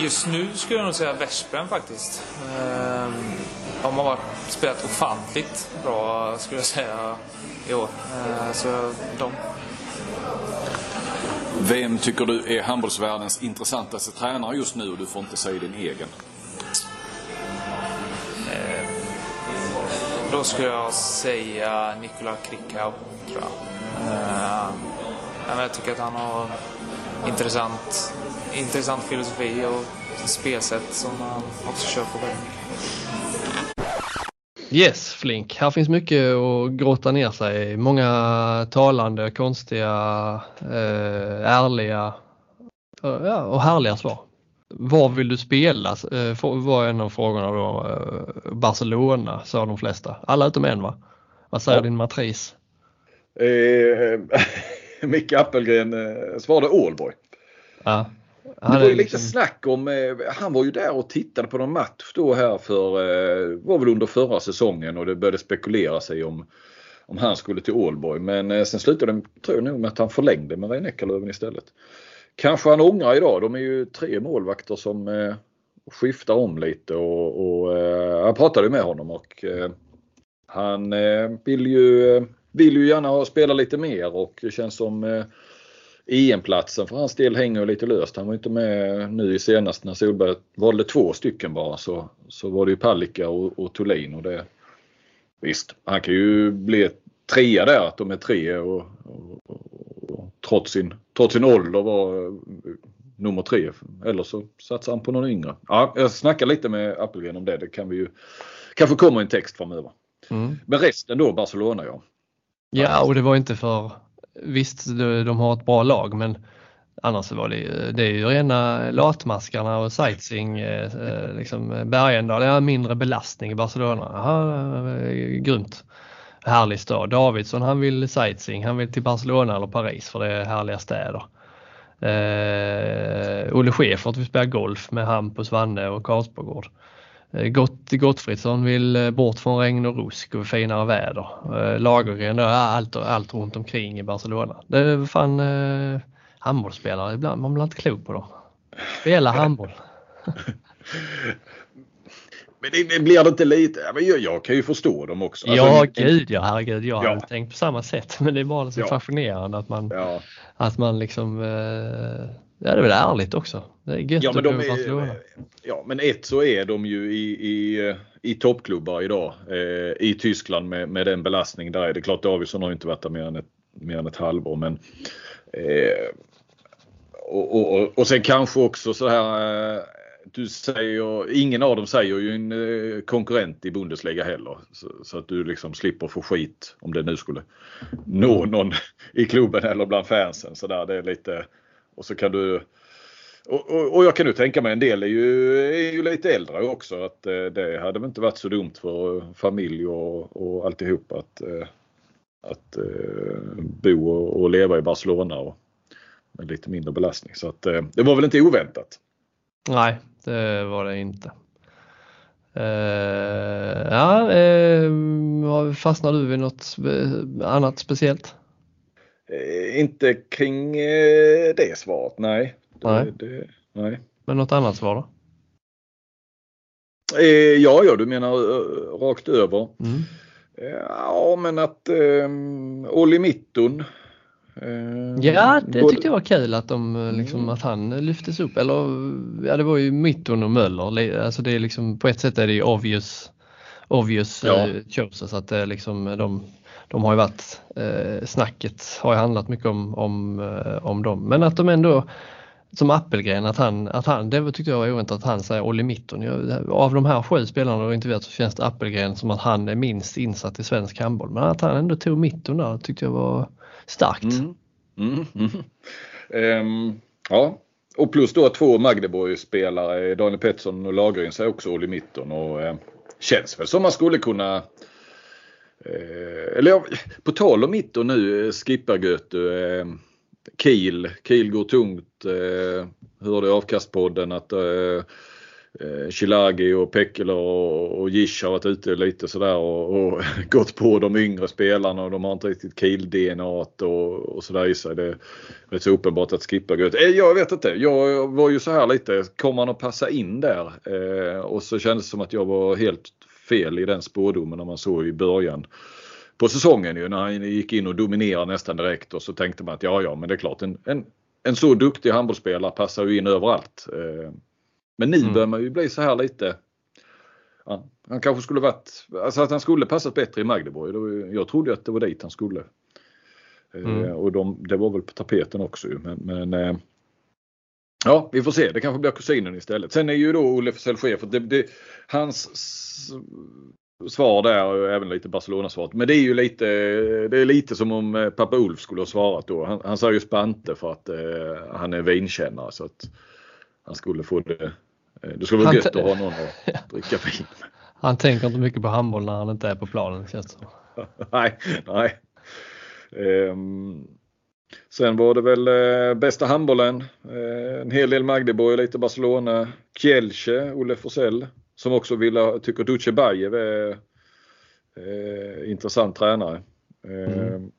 Just nu skulle jag nog säga Veszprem faktiskt. De har varit, spelat ofantligt bra skulle jag säga i år. Så de. Vem tycker du är handbollsvärldens intressantaste tränare just nu? Du får inte säga din egen. Då skulle jag säga Nikola Krikau, tror jag. Jag tycker att han har intressant intressant filosofi och spelsätt som han också kör på väldigt mycket. Yes, Flink. Här finns mycket att grotta ner sig i. Många talande, konstiga, eh, ärliga ja, och härliga svar. Var vill du spela? Eh, var en av frågorna då. Eh, Barcelona sa de flesta. Alla utom en va? Vad säger ja. din matris? Micke Appelgren eh, svarade Ålborg. Ja. Han det var ju lite liksom... snack om, eh, han var ju där och tittade på någon match då här för, eh, var väl under förra säsongen och det började spekulera sig om, om han skulle till Ålborg. Men sen slutade det, tror jag nog med att han förlängde med Eckerlöven istället. Kanske han ångrar idag, de är ju tre målvakter som skiftar om lite och, och jag pratade med honom och han vill ju, vill ju gärna spela lite mer och det känns som EM-platsen för hans del hänger lite löst. Han var inte med nu i senast när Solberg valde två stycken bara så, så var det ju Palicka och, och Thulin och det Visst, han kan ju bli trea där att de är tre och, och, och, trots, sin, trots sin ålder vara nummer tre. Eller så satsar han på någon yngre. Ja, jag snackar lite med Appelgren om det. Det kan vi ju kanske kommer en text framöver. Mm. Men resten då Barcelona ja. Ja och det var inte för Visst, de har ett bra lag men annars var det, det är ju rena latmaskarna och sightseeing. Eh, eh, liksom Bergendal, ja, mindre belastning i Barcelona. Aha, grymt. Härlig stad. Davidsson han vill sightseeing, han vill till Barcelona eller Paris för det är härliga städer. Eh, Olle Schäfert vill spela golf med Hampus Wanne och Karlsbogård. Eh, Gott, Gottfridsson vill eh, bort från regn och rusk och finare väder. Eh, Lagergren, allt, allt runt omkring i Barcelona. Det är fan eh, handbollsspelare ibland, man blir inte klok på dem. Spela handboll. Men det, det blir det inte lite, jag, jag kan ju förstå dem också. Alltså, ja gud ja, herregud. Jag ja. har tänkt på samma sätt men det är bara så ja. fascinerande att man, ja. att man liksom eh, Ja, det är väl ärligt också. Det är gött ja, men de är, Ja, men ett så är de ju i, i, i toppklubbar idag eh, i Tyskland med, med den belastning där är det klart Davidsson har inte varit där mer än ett, mer än ett halvår men eh, och, och, och sen kanske också så här eh, du säger, ingen av dem säger ju en eh, konkurrent i Bundesliga heller. Så, så, att du liksom slipper få skit om det nu skulle nå någon i klubben eller bland fansen. Så där, det är lite, och så kan du och, och, och, jag kan nu tänka mig en del är ju, är ju lite äldre också att eh, det hade väl inte varit så dumt för familj och, och alltihop att, eh, att eh, bo och, och, leva i Barcelona och med lite mindre belastning. Så att eh, det var väl inte oväntat. Nej, det var det inte. Uh, ja, uh, fastnar du vid något annat speciellt? Eh, inte kring eh, det svaret, nej. nej. Det, nej. Men något annat svar då? Eh, ja, ja, du menar rakt över. Mm. Ja, men att eh, Olli Mitton. Eh, ja, det tyckte jag var kul att, de, liksom, mm. att han lyftes upp. Eller ja, det var ju Mitton och Möller. Alltså det är liksom, på ett sätt är det obvious, obvious ja. uh, choices. Att det är liksom, de, de har ju varit, eh, snacket har ju handlat mycket om, om, eh, om dem. Men att de ändå, som Appelgren, att han, att han, det tyckte jag var oväntat att han säger Olli Mitton. Av de här sju spelarna du intervjuat så känns det Appelgren som att han är minst insatt i svensk handboll. Men att han ändå tog Mitton där tyckte jag var starkt. Mm. Mm, mm. Um, ja, och plus då två Magdeborg-spelare, Daniel Pettersson och Lagergren säger också Olli Mitton och eh, känns väl som man skulle kunna Eh, eller på tal om mitt och nu, eh, Eh, Kiel, Kiel går tungt. Eh, hörde i avkastpodden att eh, eh Chilagi och Pekkela och, och Gish har varit ute lite sådär och, och gått på de yngre spelarna och de har inte riktigt Kiel-DNA och, och sådär i sig. Det är rätt så uppenbart att skippa Göt. Eh, jag vet inte. Jag var ju så här lite, kommer han att passa in där? Eh, och så kändes det som att jag var helt fel i den spådomen man såg i början på säsongen ju när han gick in och dominerade nästan direkt och så tänkte man att ja, ja, men det är klart en, en, en så duktig handbollsspelare passar ju in överallt. Eh, men nu mm. börjar man ju bli så här lite ja, han kanske skulle varit, alltså att han skulle passat bättre i Magdeborg. Jag trodde att det var dit han skulle. Eh, mm. Och de, det var väl på tapeten också. Men, men Ja, vi får se. Det kanske blir kusinen istället. Sen är ju då Olle Forsell chef. Det, det, hans svar där och även lite Barcelona-svaret. Men det är ju lite, det är lite som om eh, pappa Ulf skulle ha svarat då. Han, han sa ju Spante för att eh, han är vinkännare så att han skulle få det. Eh, det skulle vara gött att ha någon att dricka vin med. Han tänker inte mycket på handboll när han inte är på planen känns det som. nej, nej. Um, sen var det väl eh, bästa handbollen. Eh, en hel del Magdeburg, lite Barcelona. Kielce, Olle Forsell som också vill, tycker Duce Bajev är eh, intressant tränare. Eh, mm.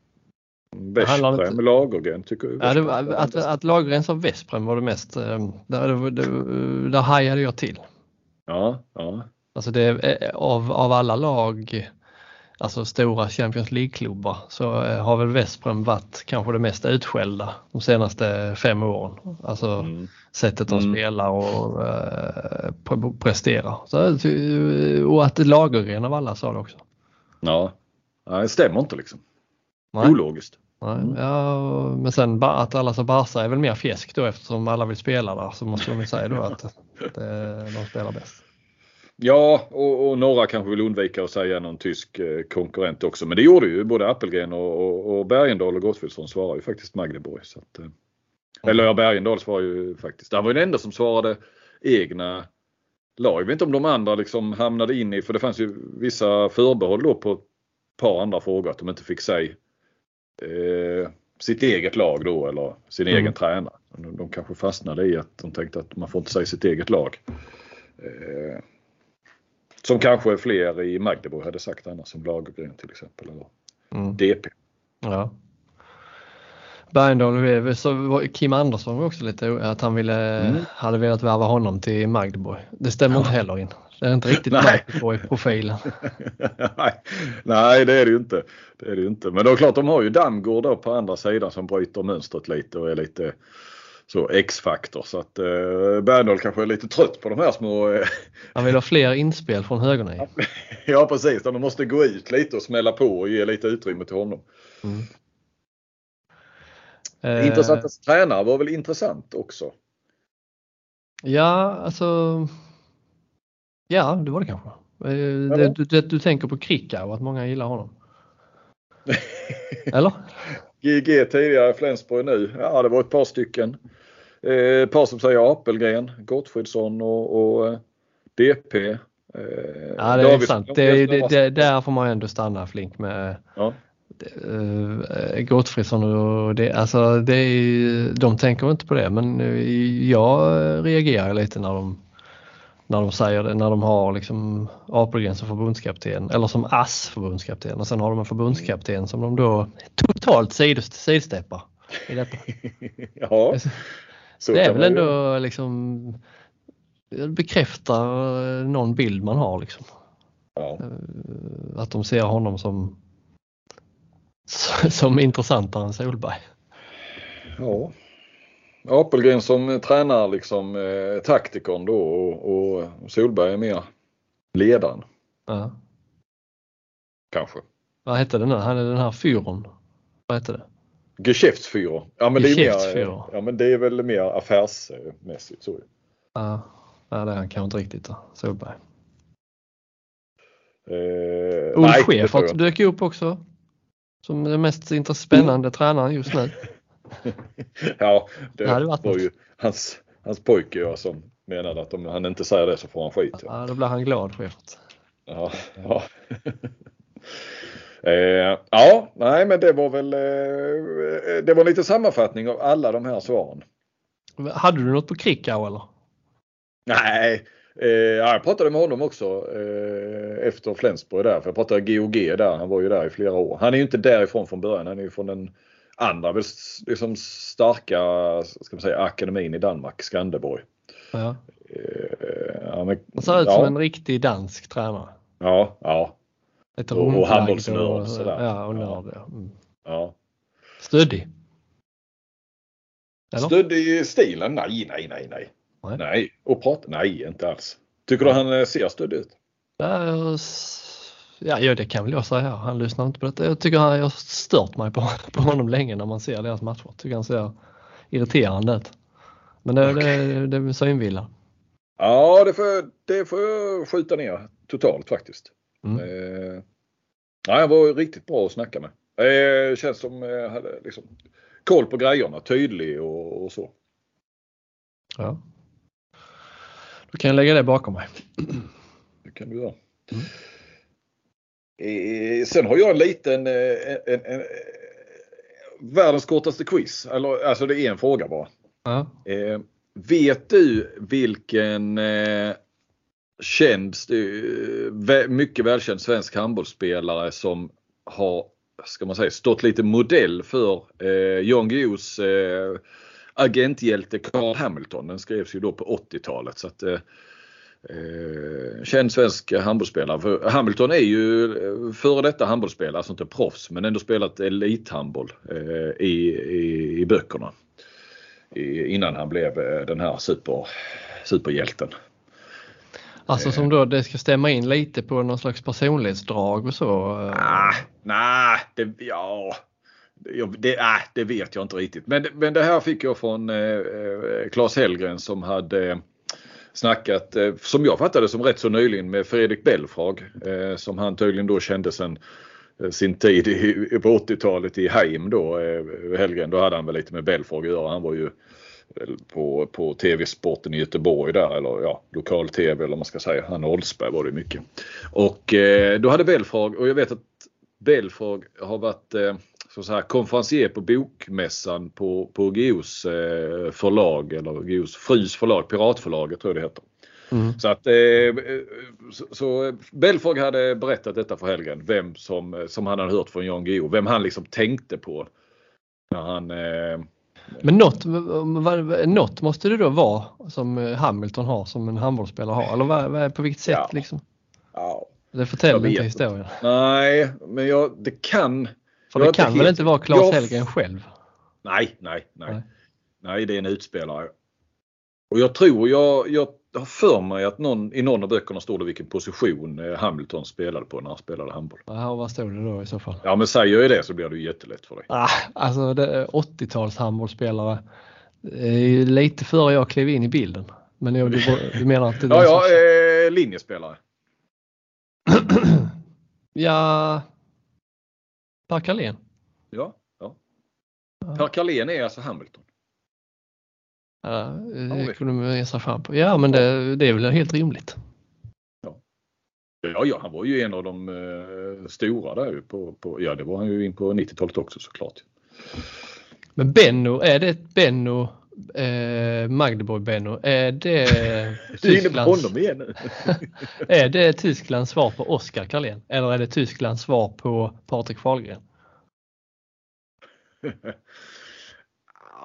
Vesprem, inte... Lagergren tycker du? Ja, var, att, att Lagergren sa Vesprem var det mest, eh, där, där, där hajade jag till. Ja, ja. Alltså det, av, av alla lag, alltså stora Champions League-klubbar, så eh, har väl Vesprem varit kanske det mest utskällda de senaste fem åren. Alltså mm. sättet de mm. spelar och uh, presterar. Så, och att Lagergren av alla sa det också. Ja, det stämmer inte liksom. Nej. Ologiskt. Nej, mm. ja, men sen att alla som Barca är väl mer fjäsk då eftersom alla vill spela där så måste man säga då att det, de spelar bäst. Ja, och, och några kanske vill undvika att säga någon tysk eh, konkurrent också. Men det gjorde ju både Appelgren och, och, och Bergendahl och Gottfridsson svarade ju faktiskt Magdeburg. Så att, mm. Eller ja, Bergendahl svarade ju faktiskt. Han var den enda som svarade egna lag. Jag vet inte om de andra liksom hamnade in i, för det fanns ju vissa förbehåll då på ett par andra frågor att de inte fick säga eh, sitt eget lag då eller sin mm. egen tränare. De, de kanske fastnade i att de tänkte att man får inte säga sitt eget lag. Eh, som kanske fler i Magdeburg hade sagt annars, som Lagergren till exempel. Eller mm. DP. Ja. Bergendahl, så Kim Andersson var också lite att han ville, mm. hade velat värva honom till Magdeburg. Det stämmer ja. inte heller in. Det är inte riktigt Magdeburg-profilen. Nej. Nej, det är det ju inte. Det är det inte. Men då är klart, de har ju Damgård på andra sidan som bryter mönstret lite och är lite så X-faktor. Så att eh, Bernadotte kanske är lite trött på de här små... Eh, Han vill ha fler inspel från högerna. ja precis, de måste gå ut lite och smälla på och ge lite utrymme till honom. Mm. Eh, Intressanta tränare var väl intressant också? Ja, alltså. Ja, det var det kanske. Eh, du, du, du, tänker på Kricka och att många gillar honom? Eller? GG tidigare, Flensburg nu. Ja, det var ett par stycken. Eh, par som säger Apelgren, Gottfridsson och, och eh, DP. Eh, ja, det är sant. Det, det, det, där får man ändå stanna Flink med. Ja. Uh, Gottfridsson och det, alltså det är, de tänker inte på det men jag reagerar lite när de när de säger det, när de har liksom Apelgren som förbundskapten eller som ass förbundskapten och sen har de en förbundskapten som de då totalt sidsteppar i detta. ja, så det är väl ändå liksom bekräftar någon bild man har liksom. Ja. Eh, att de ser honom som som intressantare än Solberg. Ja. Apelgren som tränar liksom eh, taktikern då och, och Solberg är mer ledaren. Ja. Kanske. Vad hette den nu? Han är den här fyron. Vad hette det? Geschäftsführer. Ja men, det är mer, ja men det är väl mer affärsmässigt så. Ja, ja det är han kanske inte riktigt då, Solberg. Eh, Ulf Schäfert dök upp också. Som den mest spännande mm. tränaren just nu. ja, det, det var något. ju hans, hans pojke ja, som menade att om han inte säger det så får han skit. Ja, ja då blir han glad Schäfert. Ja, ja. Eh, ja, nej men det var väl eh, det var lite sammanfattning av alla de här svaren. Hade du något på Krikau eller? Nej, eh, jag pratade med honom också eh, efter Flensburg där. För jag pratade GOG där. Han var ju där i flera år. Han är ju inte därifrån från början. Han är ju från den andra liksom starka ska man säga, akademin i Danmark, Skanderborg. Ja. Eh, han ser ut ja. som en riktig dansk tränare. Ja, ja. Ett och, och handbollsnörd sådär. Ja, och nörd, ja. Mm. ja. Stöddig? Eller? Stöddig i stilen? Nej, nej, nej, nej. Nej. nej. Och prata? Nej, inte alls. Tycker du han eh, ser stöddig ut? Ja, det kan väl jag säga. Han lyssnar inte på detta. Jag tycker han, jag har stört mig på, på honom länge när man ser deras matcher. Tycker han ser irriterande ut. Men det, det, det är synvilla. Ja, det får, det får jag skjuta ner totalt faktiskt. Mm. Eh, ja, han var riktigt bra att snacka med. Eh, känns som eh, hade liksom koll på grejerna, tydlig och, och så. Ja. Då kan jag lägga det bakom mig. Det kan du göra. Eh, sen har jag en liten eh, en, en, en, världens kortaste quiz. Alltså det är en fråga bara. Ja. Eh, vet du vilken eh, känd, mycket välkänd svensk handbollsspelare som har ska man säga, stått lite modell för eh, Jan Guillous eh, agenthjälte Carl Hamilton. Den skrevs ju då på 80-talet. Så att, eh, eh, känd svensk handbollsspelare. För Hamilton är ju eh, före detta handbollsspelare, alltså inte proffs men ändå spelat elithandboll eh, i, i, i böckerna. I, innan han blev eh, den här super, superhjälten. Alltså som då det ska stämma in lite på någon slags personlighetsdrag och så. eh. Ah, nej, det, ja, det, ah, det vet jag inte riktigt. Men, men det här fick jag från eh, Claes Hellgren som hade snackat, eh, som jag fattade som rätt så nyligen med Fredrik Belfrag eh, som han tydligen då kände sen eh, sin tid i, på 80-talet i Heim då, Hellgren. Då hade han väl lite med Belfrag att göra. Han var ju på, på TV-sporten i Göteborg där eller ja, lokal-TV eller vad man ska säga. Han och Oldsberg var det mycket. Och eh, då hade Belfrag och jag vet att Belfrag har varit eh, så säga, konferencier på bokmässan på, på Geos eh, förlag eller Geos frus förlag, Piratförlaget tror jag det heter. Mm. Så att eh, så, så Belfrag hade berättat detta för Helgen, vem som, som han hade hört från Jan Guillou, vem han liksom tänkte på när han eh, Men något, något måste det då vara som eh, Hamilton har som en handbollsspelare har. Eller vad, vad, på vilket sätt Ja. liksom? ja, Det förtäller Jag inte historien. Nej, men jag, det kan. För det kan väl helt- inte vara Claes jag- Hellgren själv? Nej, nej, nej. Nej. Nej, det är en utspelare. Och jag tror, jag, jag har för mig att någon, i någon av böckerna står det vilken position eh, Hamilton spelade på när han spelade handboll. Ja, vad stod det då i så fall? Ja, men säger jag det så blir det ju jättelätt för dig. Ah, alltså det- 80-tals handbollsspelare. Lite före jag klev in i bilden. Men jag, du, du menar att det är Ja, ja, eh, linjespelare. ja. Per Carlén. Ja, ja. Per Carlén är alltså Hamilton. Ja, Ja, det kunde man ge sig fram på. Ja, men det, det är väl helt rimligt. Ja, ja, han var ju en av de eh, stora där på, på, ja det var han ju in på 90-talet också såklart. Men Benno, är det ett Benno, eh, Magdeburg-Benno, är det Du är inne på Tysklands, honom igen nu. är det Tysklands svar på Oskar Carlén? Eller är det Tysklands svar på Patrik Fahlgren?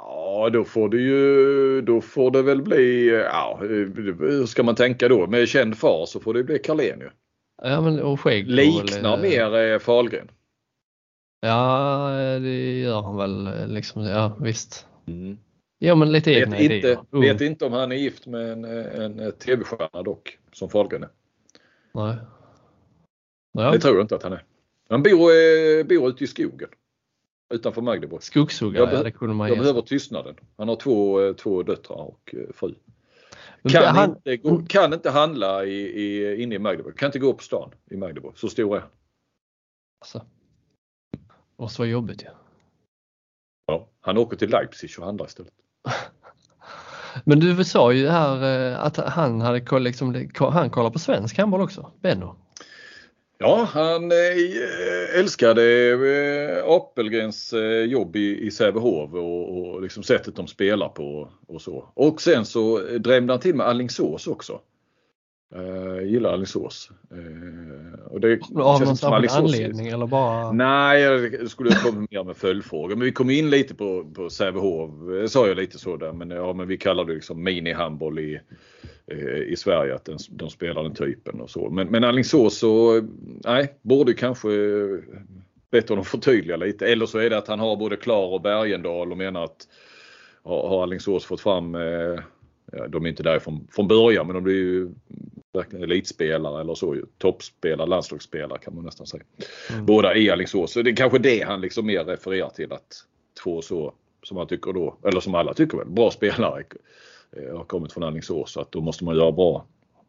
Ja, då får det ju, då får det väl bli, ja, hur ska man tänka då? Med känd far så får det bli Carlén ju. Ja, men och skägg. Liknar eh, mer eh, Fahlgren. Ja, det gör han väl eh, liksom. Ja, visst. Mm. Ja, men lite egna Vet, inte, idéer. Ung. vet inte om han är gift med en, en, tv-stjärna dock, som Fahlgren är. Nej. Ja, Det tror jag inte att han är. Han bor, eh, bor ute i skogen. Utanför Magdeburg. Skogshuggare, Jag ja, det kunde man Jag behöver tystnaden. Han har två, eh, två döttrar och eh, fru. Kan, han- inte, gå, kan inte handla i, i, inne i Magdeburg. Kan inte gå på stan i Magdeburg. Så stor är han. Alltså. Måste vara jobbigt ju. Ja. Han åker till Leipzig och handlar istället. Men du sa ju här eh, att han hade koll, liksom, han kollar på svensk handboll också, Benno. Ja, han eh, eh, älskade Apelgrens jobb i, Sävehof och, och liksom sättet de spelar på och så. Och sen så drämde han till med Alingsås också. Eh, gillar Alingsås. Eh, och det Av någon särskild anledning eller bara? Nej, jag skulle komma mer med följdfrågor. Men vi kom in lite på, på Sävehof. Eh, Sa jag lite så där. Men, ja, men vi kallar det liksom mini-handboll i, eh, i Sverige. Att den, de spelar den typen och så. Men, men Alingsås så, nej, borde kanske eh, bättre om de förtydliga lite. Eller så är det att han har både Klar och Bergendal och menar att har, har Alingsås fått fram eh, Ja, de är inte där från, från början men de blir ju elitspelare eller så. Toppspelare, landslagsspelare kan man nästan säga. Mm. Båda i Alingsås. Så det är kanske det han liksom mer refererar till att två så som han tycker då, eller som alla tycker väl, bra spelare eh, har kommit från Alingsås så att då måste man göra bra,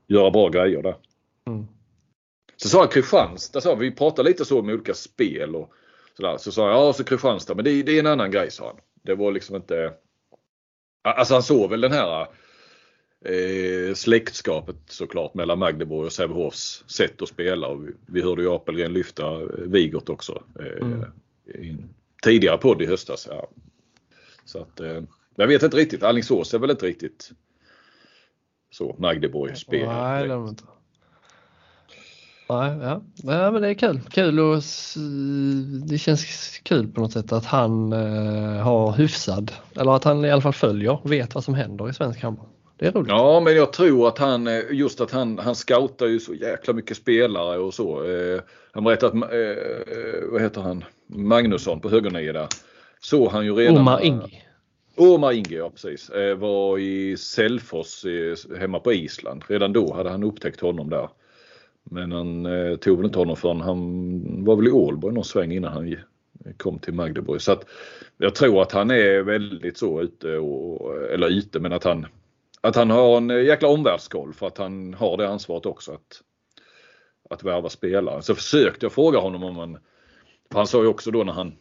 göra bra grejer där. Mm. Så sa jag Kristianstad, så vi pratade lite så om olika spel och sådär. Så sa jag, ja så Kristianstad, men det, det är en annan grej sa han. Det var liksom inte... Alltså han såg väl den här eh, släktskapet såklart mellan Magdeburg och Sävehofs sätt att spela. Och vi, vi hörde ju Apelgren lyfta eh, Vigert också. Eh, Mm. i en tidigare podd i höstas. Ja. Så att, eh, jag vet inte riktigt. Alingsås är väl inte riktigt så Magdeburg spel. Nej, det inte. Nej, ja. ja, men det är kul. Kul och det känns kul på något sätt att han eh, har hyfsad, eller att han i alla fall följer och vet vad som händer i svensk handboll. Det är roligt. Ja, men jag tror att han, eh, just att han, han scoutar ju så jäkla mycket spelare och så. Eh, han berättade att, eh, vad heter han, Magnusson på högernio där. Så han ju redan. Omar Ingi. Omar Inge, ja precis. Var i Selfors hemma på Island. Redan då hade han upptäckt honom där. Men han eh, tog väl inte honom förrän han var väl i Ålborg någon sväng innan han kom till Magdeburg. Så att jag tror att han är väldigt så ute, och, eller ute, men att han, att han har en jäkla omvärldskoll för att han har det ansvaret också att, att värva spelare. Så försökte jag fråga honom om han, för han sa ju också då när han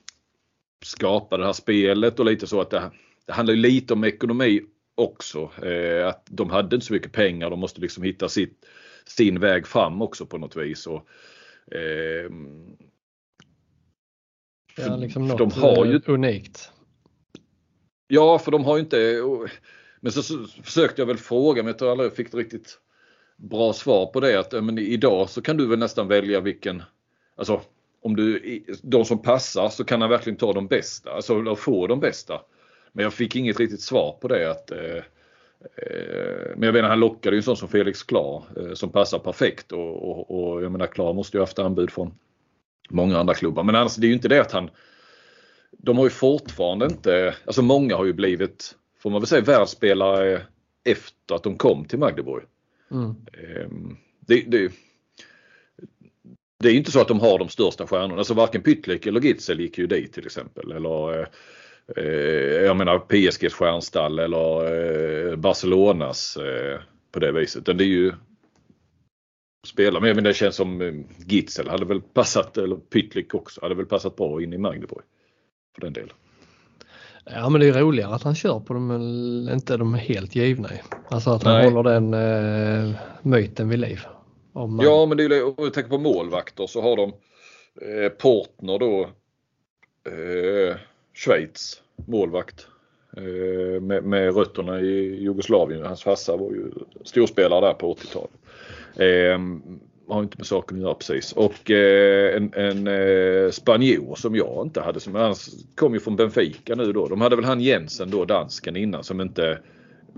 skapade det här spelet och lite så att det, det handlar ju lite om ekonomi också. Eh, att de hade inte så mycket pengar, de måste liksom hitta sitt, sin väg fram också på något vis. Och, eh, Ja, liksom för de har ju eh, unikt. Ja, för de har ju inte... Men så, så försökte jag väl fråga, men jag tror aldrig jag fick riktigt bra svar på det. Att men idag så kan du väl nästan välja vilken... Alltså, om du, de som passar så kan han verkligen ta de bästa, alltså få de bästa. Men jag fick inget riktigt svar på det. Att, eh, eh, men jag menar han lockade ju en sån som Felix Klar eh, som passar perfekt och, och, och jag menar Klar måste ju haft anbud från många andra klubbar. Men annars det är ju inte det att han de har ju fortfarande inte, alltså många har ju blivit, får man väl säga, världsspelare efter att de kom till Magdeburg. Mm. Ehm, Det, det, det är inte så att de har de största stjärnorna, alltså varken Pytlik eller Gitzel gick ju dit till exempel. Eller eh, eh, jag menar PSGs stjärnstall eller eh, Barcelonas på det viset. Det är ju spelare, men jag menar, det känns som Gitzel hade väl passat, eller Pytlik också, hade väl passat bra in i Magdeburg. För den delen. Ja men det är roligare att han kör på dem än inte de helt givna. Alltså att han Nej. håller den eh, myten vid liv. Om man, Ja men det är ju om vi tänker på målvakter så har de eh, Portner då eh, Schweiz målvakt. Eh, med, med rötterna i Jugoslavien. Hans farsa var ju storspelare där på 80-talet. Har inte med saken att göra precis. Och eh, en, en eh, spanjor som jag inte hade. Som, han kom ju från Benfica nu då. De hade väl han Jensen då, dansken innan som inte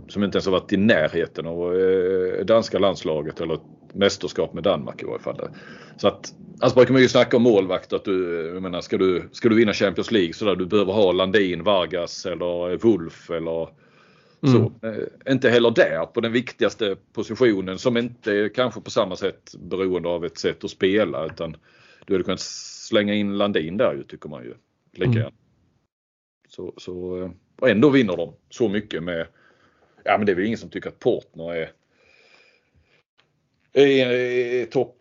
som inte ens har varit i närheten av eh, danska landslaget eller mästerskap med Danmark i varje fall. Så att, alltså brukar man ju snacka om målvakt att du, jag menar, ska du, ska du vinna Champions League så där du behöver ha Landin, Vargas eller Wolf eller så. Eh, inte heller där på den viktigaste positionen som inte är kanske på samma sätt beroende av ett sätt att spela utan du hade kunnat slänga in Landin där ju tycker man ju. Lika Mm. Så, så, eh, och ändå vinner de så mycket med Ja men det är väl ingen som tycker att Portner är, är, är topp,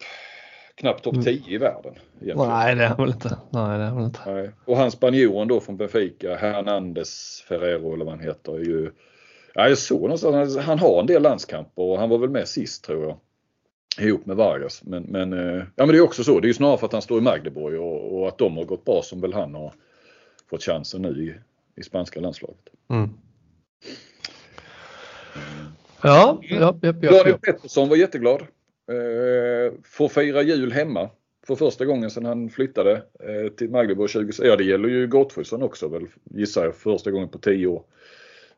knappt topp 10 i världen. egentligen. Nej det är han väl inte. Nej det är inte. Nej. Och han spanjoren då från Benfica, Hernandez Ferrero eller vad han heter, är ju... Ja, jag såg någonstans, han- han har en del landskamper och han var väl med sist tror jag. Ihop med Vargas. Men, men, eh, ja, men det är också så, det är ju snarare för att han står i Magdeburg och, och att de har gått bra som väl han har fått chansen nu i, i spanska landslaget. Mm. Ja, ja, ja, ja, Daniel. Pettersson var jätteglad. Eh, får fira jul hemma för första gången sedan han flyttade eh, till Magdeburg 20... Ja det gäller ju Gottfridsson också väl gissar jag första gången på 10 år.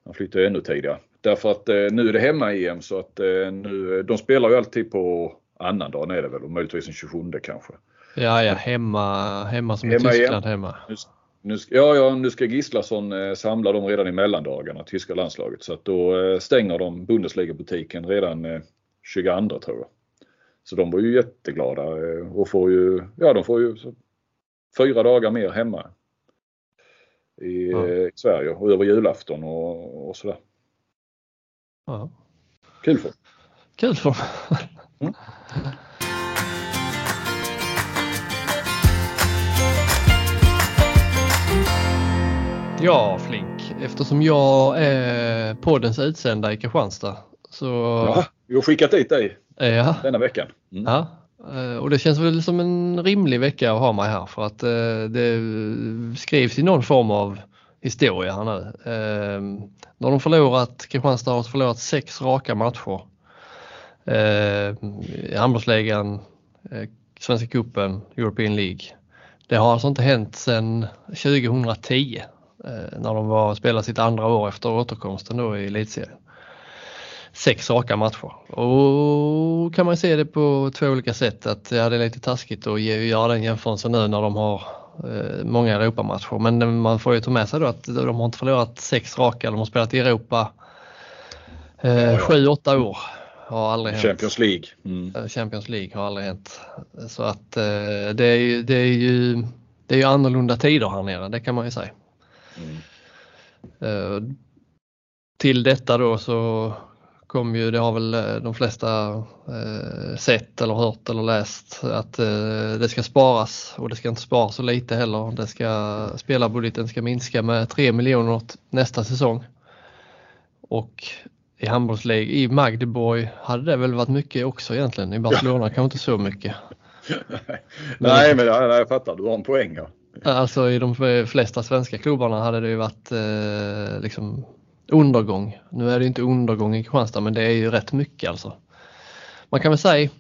Han flyttade ännu tidigare. Därför att eh, nu är det hemma-EM så att eh, nu, de spelar ju alltid på annandagen är det väl och möjligtvis den 27 kanske. Ja, ja, hemma, hemma som i Hemma igen. Tyskland hemma. Nu, nu, ja, ja, nu ska Gislason eh, samla dem redan i mellandagarna, tyska landslaget. Så att då eh, stänger de Bundesliga-butiken redan eh, 22 tror jag. Så de var ju jätteglada eh, och får ju, ja de får ju fyra dagar mer hemma. I Ja. eh, Sverige och över julafton och, och sådär. Ja. Kul för Kul för Mm. Ja, Flink. Eftersom jag är poddens utsända i Kristianstad så... Ja, vi har skickat dit dig Ja, denna veckan. Mm. ja. Eh, och det känns väl som en rimlig vecka att ha mig här för att eh, det skrivs i någon form av historia här nu. Eh, nu har de förlorat, Kristianstad har förlorat sex raka matcher. I handbollsligan, Svenska cupen, European League. Det har alltså inte hänt sedan 2010 när de var spelade sitt andra år efter återkomsten då i elitserien. Sex raka matcher och kan man se det på två olika sätt att ja, det är lite taskigt att ge- göra den jämförelsen nu när de har eh, många Europamatcher men man får ju ta med sig då att de har inte förlorat sex raka, de har spelat i Europa eh, sju, åtta år. Har aldrig hänt. Champions League. Mm. Eh, Champions League har aldrig hänt. Så att eh, det är ju, det är ju, det är ju annorlunda tider här nere, det kan man ju säga. Mm. Eh, till detta då så kom ju, det har väl eh, de flesta eh, sett eller hört eller läst att eh, det ska sparas och det ska inte sparas så lite heller. Det ska, spelarbudgeten ska minska med 3 miljoner nästa säsong. Och i handbollslig i Magdeborg hade det väl varit mycket också egentligen. I Barcelona kanske inte så mycket. Nej, men jag, jag fattar. Du har en poäng. Ja. Alltså i de flesta svenska klubbarna hade det ju varit eh, liksom undergång. Nu är det inte undergång i Kristianstad men det är ju rätt mycket alltså. Man kan väl säga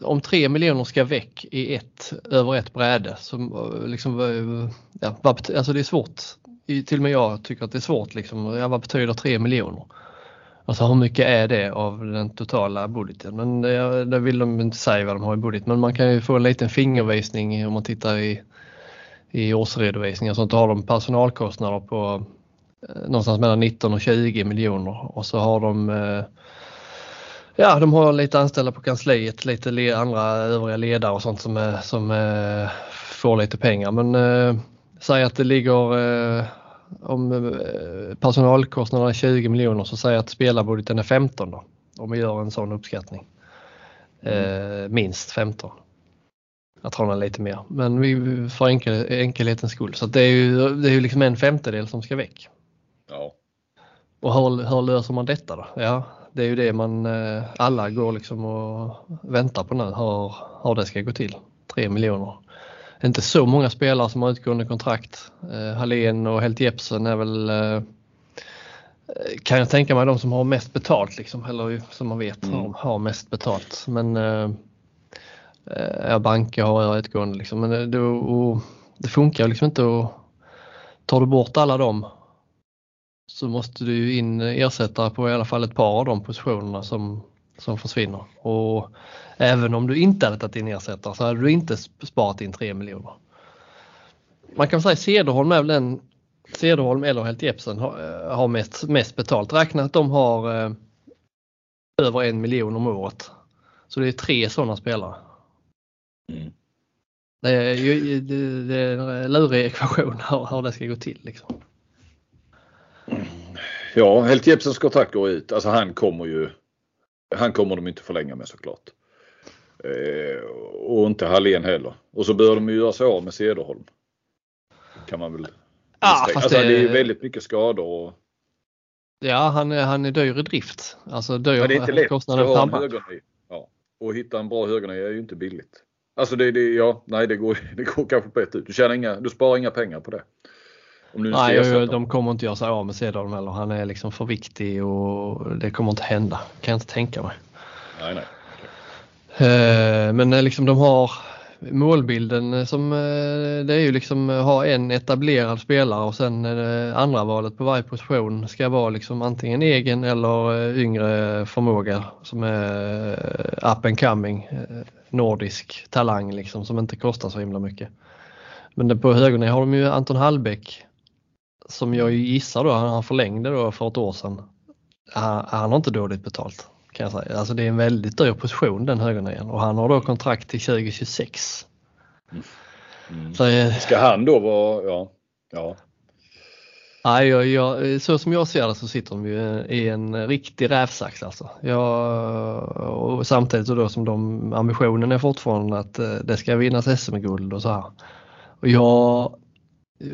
om 3 miljoner ska väck i ett, över ett bräde så eh, liksom, eh, ja, vad alltså det är svårt. Till och med jag tycker att det är svårt liksom. Ja, vad betyder 3 miljoner? Alltså hur mycket är det av den totala budgeten? Men det, det vill de inte säga vad de har i budget men man kan ju få en liten fingervisning om man tittar i i årsredovisningar. sånt har de personalkostnader på någonstans mellan 19 och 20 miljoner och så har de eh, Ja, de har lite anställda på kansliet, lite andra övriga ledare och sånt som, är, som eh, får lite pengar. Men eh, säg att det ligger eh, om eh, personalkostnaderna är 20 miljoner så säg att spelarbudgeten är 15 då. Om vi gör en sån uppskattning. Eh, minst 15. Jag tror den är lite mer, men vi, för enkel, enkelhetens skull. Så det är ju det är ju liksom en femtedel som ska väck. Ja. Och hur, hur löser man detta då? Ja, det är ju det man eh, alla går liksom och väntar på nu, hur, hur det ska gå till. 3 miljoner. Inte så många spelare som har utgående kontrakt. Eh, Hallén och Helt Jepsen är väl eh, kan jag tänka mig de som har mest betalt liksom, eller som man vet Mm. har, har mest betalt. Men eh, banker har utgående liksom. Men det, det, och, det funkar liksom inte att tar du bort alla dem så måste du ju in ersättare på i alla fall ett par av de positionerna som, som försvinner. Och även om du inte hade tagit in ersättare så hade du inte sp- sparat in 3 miljoner. Man kan säga Cederholm är väl den Cederholm eller Helt Jepsen har, eh, har mest, mest betalt. Räkna att de har eh, över en miljon om året. Så det är tre sådana spelare. Mm. Det är, det, det är en lurig ekvation hur, hur det ska gå till. Liksom. Ja, Helt Jepsens kontrakt går ut. Alltså han kommer ju. Han kommer de inte förlänga med såklart. Eh, och inte Hallén heller. Och så bör de ju göra sig av med Cederholm. Kan man väl misstänka. fast alltså, det... det- är väldigt mycket skador. Och... Ja, han är, han är dyr i drift. Alltså dyr Ja, det är inte lätt. kostnaden Ska ha en per match. högerny. Ja. Och hitta en bra högerny är ju inte billigt. Alltså det, det, ja, nej det går, det går kanske på ett ut. Du, tjänar inga, du sparar inga pengar på det. Nej, de kommer inte göra sig av med Cederholm heller. Han är liksom för viktig och det kommer inte hända. Kan jag inte tänka mig. Nej, nej. Eh, Men eh, liksom de har målbilden eh, som det är ju liksom ha en etablerad spelare och sen andra valet på varje position ska vara liksom antingen egen eller yngre förmåga som är up and coming nordisk talang liksom som inte kostar så himla mycket. Men på högerna har de ju Anton Hallbäck som jag ju gissar då, han förlängde då för ett år sedan. Han, han har inte dåligt betalt kan jag säga. Alltså det är en väldigt dyr position den högernian och han har då kontrakt till 2026. Mm. Så, eh, Ska han då vara, ja. ja. Nej, jag, jag, så som jag ser det så sitter de ju i en riktig rävsax alltså. Jag, och samtidigt så då som de, ambitionen är fortfarande att eh, det ska vinnas SM-guld och så här. Och jag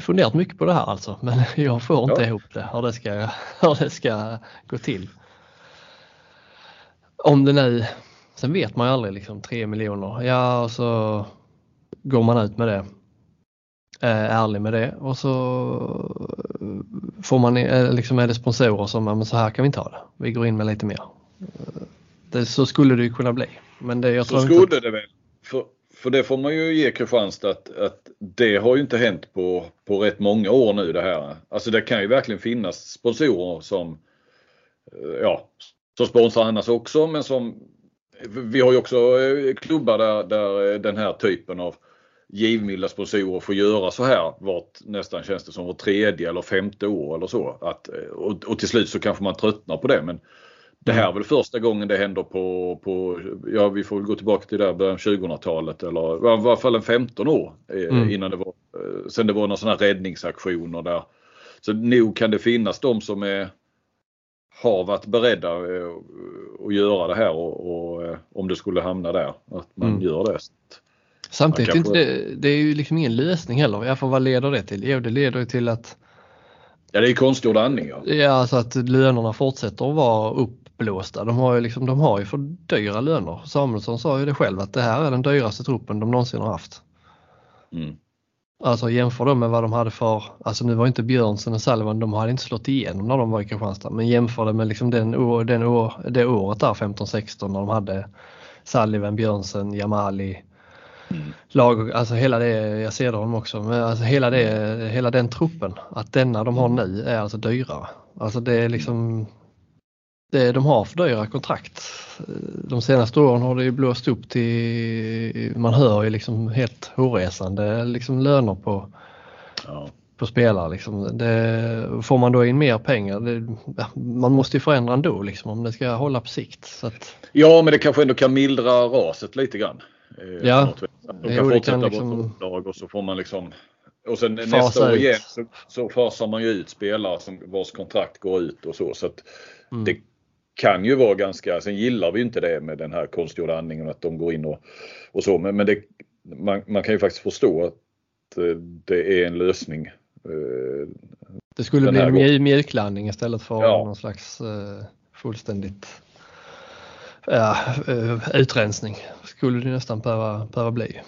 funderat mycket på det här alltså men jag får inte Ja. ihop det hur det ska, hur det ska gå till. Om det nu, sen vet man ju aldrig liksom 3 miljoner, ja och så går man ut med det är ärlig med det och så får man, eh, liksom är det sponsorer som, men så här kan vi inte ha det. Vi går in med lite mer. Eh, Det, så skulle det ju kunna bli. Men det, jag Så tror inte skulle att, det väl. För, det får man ju ge Kristianstad att, att det har ju inte hänt på, på rätt många år nu det här. Alltså det kan ju verkligen finnas sponsorer som eh, ja, som sponsrar annars också men som vi har ju också eh, klubbar där, där eh, den här typen av givmilda sponsorer får göra så här vart nästan känns det som var tredje eller femte år eller så. Att, och, och till slut så kanske man tröttnar på det men det här är väl första gången det händer på, på ja vi får väl gå tillbaka till där början av 2000-talet eller i alla fall en 15 år eh, Mm. innan det var, eh, sen det var några sådana räddningsaktioner där. Så nog kan det finnas de som är, har varit beredda eh, att göra det här och, och om det skulle hamna där att man Mm. gör det. samtidigt kanske- det, det är ju liksom ingen lösning heller. Ja, för vad leder det till? Jo, det leder ju till att, Ja det är konstgjord andning ja. ja, alltså att lönerna fortsätter att vara uppblåsta. De har ju, liksom, de har ju för dyra löner. Samuelsson sa ju det själv att det här är den dyraste truppen de någonsin har haft. Mm. Alltså jämför då med vad de hade för, alltså nu var inte Björnsen och Salvan, de hade inte slått igenom när de var i Kristianstad, men jämför det med liksom den, den det året där 15-16 när de hade Sullivan, Björnsen, Jamali, lag, alltså hela det, jag ser dem också, men alltså hela, det, hela den truppen, att denna de har nu är alltså dyrare. Alltså det är liksom, de har för dyra kontrakt. De senaste åren har det ju blåst upp till, man hör ju liksom helt hårresande liksom löner på, Ja. på spelare. Liksom. Det, får man då in mer pengar, det, man måste ju förändra ändå liksom, om det ska hålla på sikt. Att, Ja men det kanske ändå kan mildra raset lite grann. eh, Ja. De Jo, kan det fortsätta kan vara liksom- topplag och så får man liksom och sen Fasa nästa år ut. igen så, så fasar man ju ut spelare som, vars kontrakt går ut och så. så Mm. Det kan ju vara ganska, sen gillar vi inte det med den här konstgjorda andningen att de går in och, och så. Men, men det, man, man kan ju faktiskt förstå att eh, det är en lösning. Eh, det skulle bli en mjuklandning istället för Ja. någon slags eh, fullständigt ja, utrensning. Skulle det nästan behöva, behöva bli.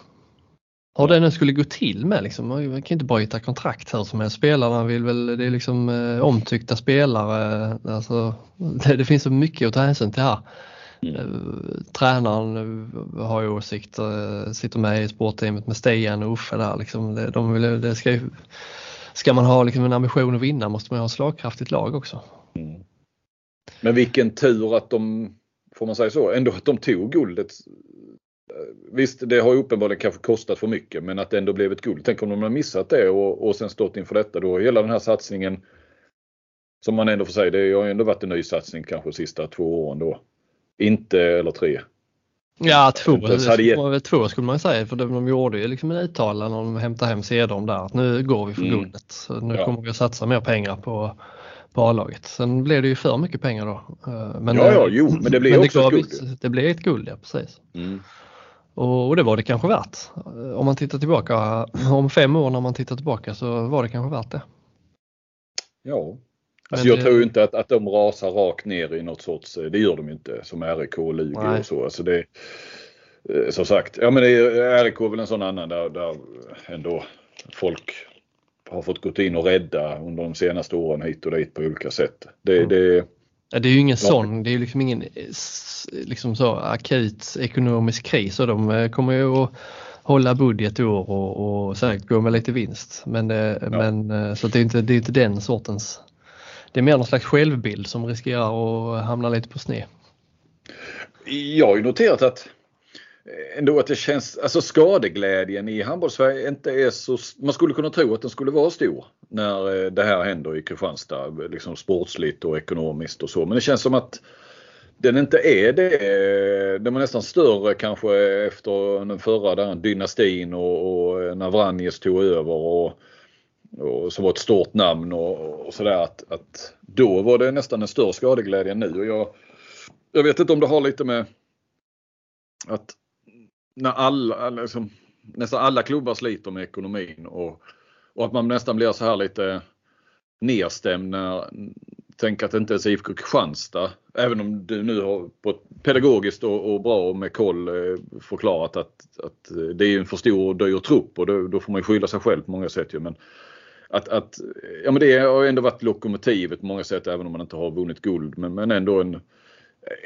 Hur det nu skulle gå till med liksom, man kan inte bara hitta kontrakt här som helst. Spelarna vill väl, det är liksom eh, omtyckta spelare. Alltså, det, det finns så mycket att ta hänsyn till här. Eh, Tränaren eh, har ju åsikter, eh, sitter med i sportteamet med Stian och Uffe där. Liksom. Det, de vill, det ska, ju, ska man ha liksom en ambition att vinna måste man ha ett slagkraftigt lag också. Men vilken tur att de, får man säga så, ändå att de tog guldet. Visst, det har ju uppenbarligen kanske kostat för mycket men att det ändå blev ett guld. Tänk om de har missat det och, och sen stått inför detta då. Hela den här satsningen som man ändå får säga, det har ju ändå varit en ny satsning kanske de sista två åren då. Inte, eller tre. Ja, två, hade det, två skulle man säga för de, de gjorde ju liksom en uttalan när de hämtade hem Cedorn där att nu går vi för Mm. guldet. Nu Ja. kommer vi att satsa mer pengar på, på A-laget. Sen blev det ju för mycket pengar då. Eh, Men, Ja, ja, eh, jo, men det blir men också ett gav guld. Det blev ett guld, ja precis. Mm. Och, och det var det kanske värt. Eh, Om man tittar tillbaka, om fem år när man tittar tillbaka så var det kanske värt det. Ja. Alltså Men jag det- tror inte att, att de rasar rakt ner i något sorts, det gör de inte som RIK och Lugi och så. Alltså det, eh, som sagt, ja men är, RIK är väl en sån annan där, där ändå folk har fått gått in och rädda under de senaste åren hit och dit på olika sätt. Det, Mm. det, Det är ju ingen Ja. sån, det är ju liksom ingen eh, liksom så akut ekonomisk kris och de eh, kommer ju att hålla budget i år och, och säkert gå med lite vinst. Men, eh, men eh, så det är inte, det är inte den sortens, det är mer någon slags självbild som riskerar att hamna lite på sned. Jag har ju noterat att ändå att det känns, alltså skadeglädjen i handbollssverige inte är så, man skulle kunna tro att den skulle vara stor när eh, det här händer i Kristianstad, liksom sportsligt och ekonomiskt och så. Men det känns som att den inte är det. Den var nästan större kanske efter den förra där, dynastin och, och eh, när Vranjes tog över. Och, och som var ett stort namn och, och sådär att, att då var det nästan en större skadeglädje än nu. Och jag, jag vet inte om det har lite med att när alla, liksom, nästan alla klubbar sliter med ekonomin och, och att man nästan blir så här lite nedstämd när tänk att det inte ens är IFK Kristianstad, även om du nu har på ett pedagogiskt och, och bra och med koll eh, förklarat att, att eh, det är en för stor och dyr trupp och då, då får man skylla sig själv på många sätt. Ju. Men att, att, ja, men det har ändå varit lokomotivet på många sätt även om man inte har vunnit guld men, men ändå en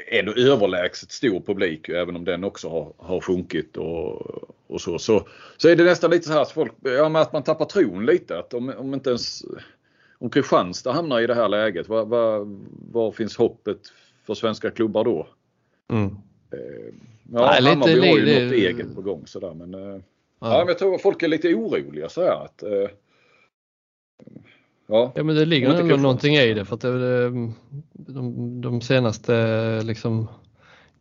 ändå överlägset stor publik även om den också har, har sjunkit och, och så, så. Så är det nästan lite så här att, folk, ja, att man tappar tron lite. Att om, om inte ens om Kristianstad hamnar i det här läget, var, var, var finns hoppet för svenska klubbar då? Mm. Eh, ja, Nej, Hammarby lite, har ju det, något det, eget på gång sådär men, eh, ja. ja. men jag tror att folk är lite oroliga så här att eh, Ja, ja men det ligger ändå någonting i det för att det, de, de senaste liksom,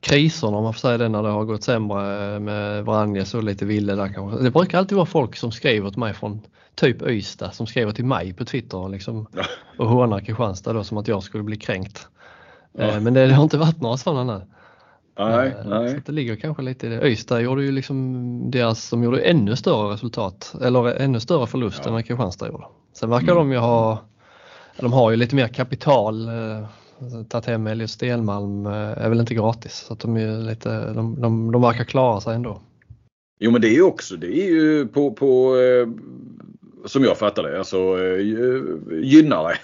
kriserna om man får säga det när det har gått sämre med Vranjes och lite Ville där kanske. Det brukar alltid vara folk som skriver till mig från typ Ystad som skriver till mig på Twitter liksom, och hånar Kristianstad då som att jag skulle bli kränkt. Ja. Eh, men det, det, har inte varit några sådana nu. Nej, eh, nej. Så det ligger kanske lite i det. Ystad gjorde ju liksom deras, de gjorde ännu större resultat eller ännu större förlust ja. än vad Kristianstad gjorde. Sen verkar mm. de ju ha, de har ju lite mer kapital. Eh, tagit hem Elliot Stenmalm är väl inte gratis så att de, är lite, de, de, de verkar klara sig ändå. Jo men det är ju också, det är ju på, på som jag fattar det, alltså gynnare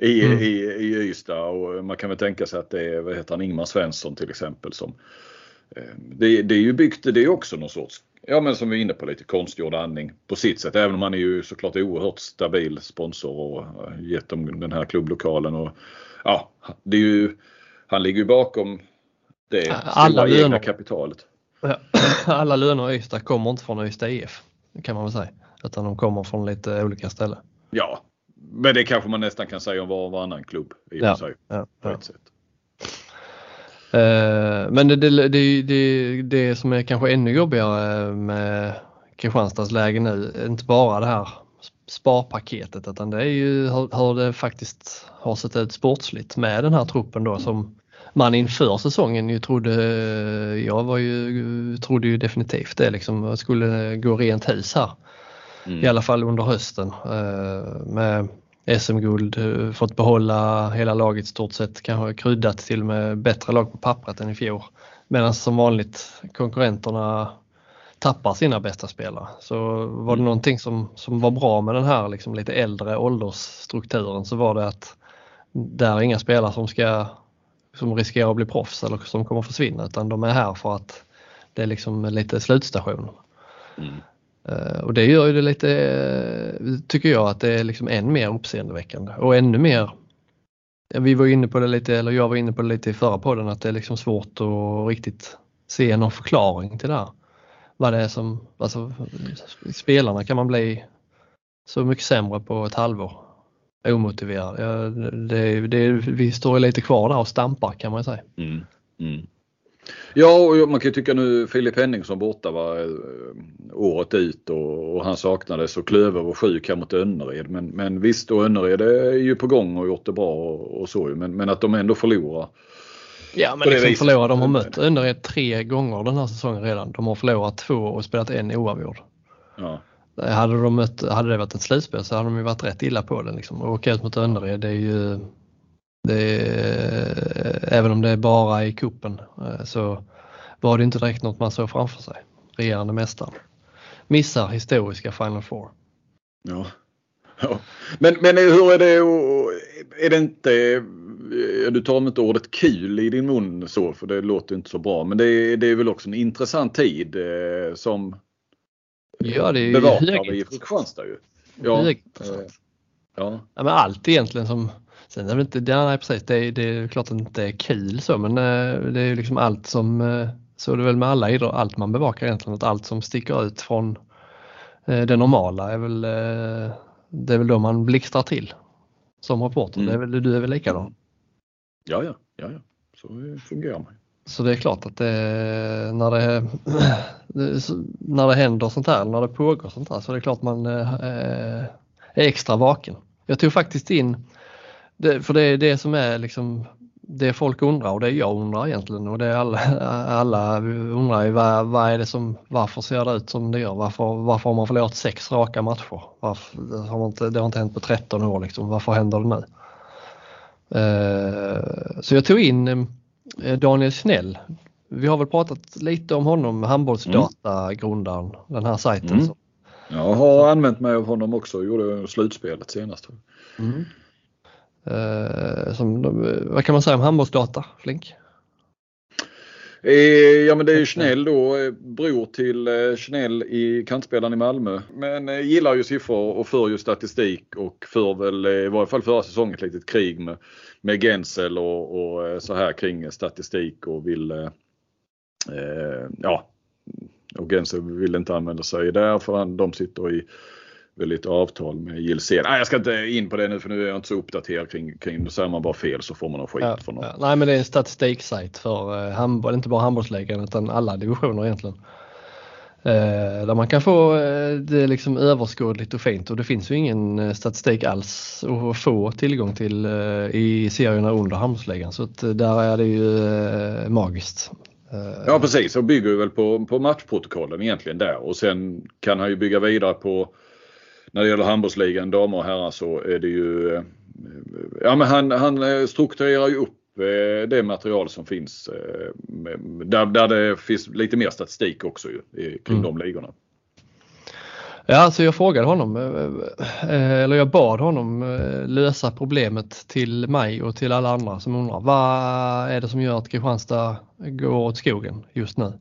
i, mm. i, i Ystad och man kan väl tänka sig att det är, vad heter han, Ingmar Svensson till exempel som det, det är ju byggt, det är också någon sorts, ja men som vi är inne på lite konstgjord andning på sitt sätt. Även om han är ju såklart oerhört stabil sponsor och gett dem den här klubblokalen och ja, det är ju, han ligger ju bakom det Alla stora egna kapitalet. Alla löner i Ystad kommer inte från Ystad IF kan man väl säga. Utan de kommer från lite olika ställen. Ja, men det kanske man nästan kan säga om var och varannan klubb i ja, sig. Ja, ja. Uh, men det, det, det, det, det som är kanske ännu jobbigare med Kristianstads läge nu, inte bara det här sparpaketet utan det är ju hur det faktiskt har sett ut sportsligt med den här truppen då som man inför säsongen ju trodde, jag var ju, trodde ju definitivt det liksom, skulle gå rent hus här. Mm. I alla fall under hösten eh, med SM-guld, eh, fått behålla hela laget stort sett, kanske kryddat till med bättre lag på pappret än i fjol. Medan som vanligt konkurrenterna tappar sina bästa spelare. Så var det mm. någonting som, som var bra med den här liksom lite äldre åldersstrukturen så var det att där är inga spelare som ska som riskerar att bli proffs eller som kommer försvinna utan de är här för att det är liksom lite slutstation. Mm. Uh, och det gör ju det lite, tycker jag, att det är liksom än mer uppseendeväckande och ännu mer vi var inne på det lite, eller jag var inne på det lite i förra podden, att det är liksom svårt att riktigt se någon förklaring till det här. Vad det är som, alltså spelarna kan man bli så mycket sämre på ett halvår. Omotiverad. Ja, det, det, vi står lite kvar där och stampar kan man säga. Mm. Mm. Ja, och man kan ju tycka nu Filip Henningsson borta var eh, året ut och, och han saknades och Klöver var sjuk här mot Önnered. Men, men visst, och Önnered är ju på gång och gjort det bra och, och så men, men att de ändå förlorar. Ja, men liksom förlorar. De har mött Önnered tre gånger den här säsongen redan. De har förlorat två och spelat en oavgjord. Ja. Hade, de mött, hade det varit ett slutspel så hade de ju varit rätt illa på den. Liksom. Och åka ut mot Önnered det är ju det är, även om det är bara i kuppen eh, så var det inte direkt något man såg framför sig. Regerande mästaren. Missar historiska Final Four. Ja. ja. Men, men hur är det, är det inte, du tar inte ordet kul i din mun så för det låter inte så bra men det är, det är väl också en intressant tid eh, som ja, det är bevakar vi i Kristianstad ju. Ja, eh, ja. ja. men allt egentligen som Sen är det inte, ja, nej, precis, det är, det är klart att det inte är kul så men eh, det är liksom allt som, eh, så är det väl med alla idrott, allt man bevakar egentligen, att allt som sticker ut från eh, det normala är väl, det är väl då man blixtrar till som reporter. Mm. Det är väl, du är väl likadan? Ja, ja, ja, ja. så fungerar man. Så det är klart att det, när, det, när det händer sånt här, när det pågår sånt här så är det klart man eh, eh, är extra vaken. Jag tog faktiskt in, för det är det som är liksom det folk undrar och det jag undrar egentligen och det alla, alla undrar ju vad, vad är det som, varför ser det ut som det gör? Varför, varför har man förlorat sex raka matcher? Varför, det, har inte, det har inte hänt på 13 år liksom. Varför händer det nu? Uh, så jag tog in uh, Daniel Snell. Vi har väl pratat lite om honom, handbollsdata-grundaren, mm. den här sajten. Mm. Jag har använt mig av honom också, gjorde slutspelet senast. Mm. Eh, som, vad kan man säga om handbollsdata, Flink? Eh, ja men det är ju Schnell då, eh, bror till eh, Schnell i kantspelaren i Malmö. Men gillar ju siffror och för ju statistik och för väl i varje fall förra säsongen ett litet krig med, med Gensel och, och så här kring statistik och vill eh, ja och Gensel vill inte använda sig där för de sitter i lite avtal med Gilsén. Nej, jag ska inte in på det nu för nu är jag inte så uppdaterad kring, kring det. Säger man bara fel så får man nog skit ja, från någon. Ja. Nej men det är en statistiksajt för uh, handboll, inte bara handbollsligan utan alla divisioner egentligen. Uh, där man kan få uh, det liksom överskådligt och fint och det finns ju ingen statistik alls att få tillgång till i serierna under handbollsligan så där är det ju magiskt. Ja precis och bygger väl på, på matchprotokollen egentligen där och sen kan han ju bygga vidare på när det gäller handbollsligan, damer och herrar, så är det ju... Eh, ja men han, han eh, strukturerar ju upp eh, det material som finns. Där, där det finns lite mer statistik också ju, kring mm. de ligorna. Ja, alltså jag frågade honom, eller jag bad honom lösa problemet till mig och till alla andra som undrar. Vad är det som gör att Kristianstad går åt skogen just nu?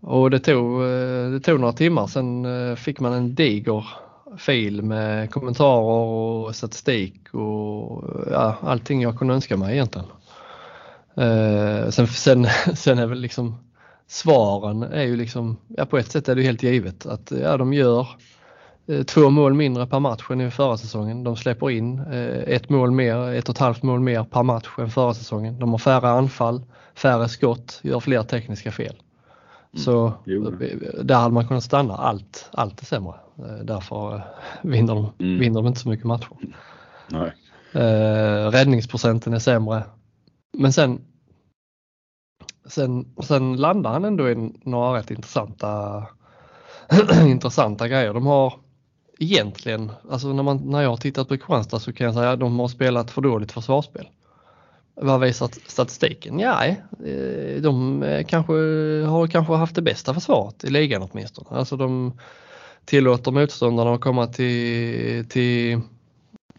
Och det tog, det tog några timmar, sen fick man en diger fil med kommentarer och statistik och ja, allting jag kunde önska mig egentligen. Eh, sen, sen, sen är väl liksom svaren är ju liksom, ja på ett sätt är det helt givet att ja, de gör eh, två mål mindre per match än i förra säsongen. De släpper in eh, ett mål mer, ett och ett halvt mål mer per match än förra säsongen. De har färre anfall, färre skott, gör fler tekniska fel. Mm. Så mm. där hade man kunnat stanna. Allt, allt är sämre. Eh, därför eh, vinner de, mm. vinner de inte så mycket matcher. Nej. Eh, räddningsprocenten är sämre. Men sen, sen, sen landar han ändå i några rätt intressanta, intressanta grejer. De har egentligen, alltså när, man, när jag har tittat på Kristianstad så kan jag säga att de har spelat för dåligt försvarsspel. Vad visar statistiken? Ja, eh, de kanske, har kanske haft det bästa försvaret i ligan åtminstone. Alltså de tillåter motståndarna att komma till, till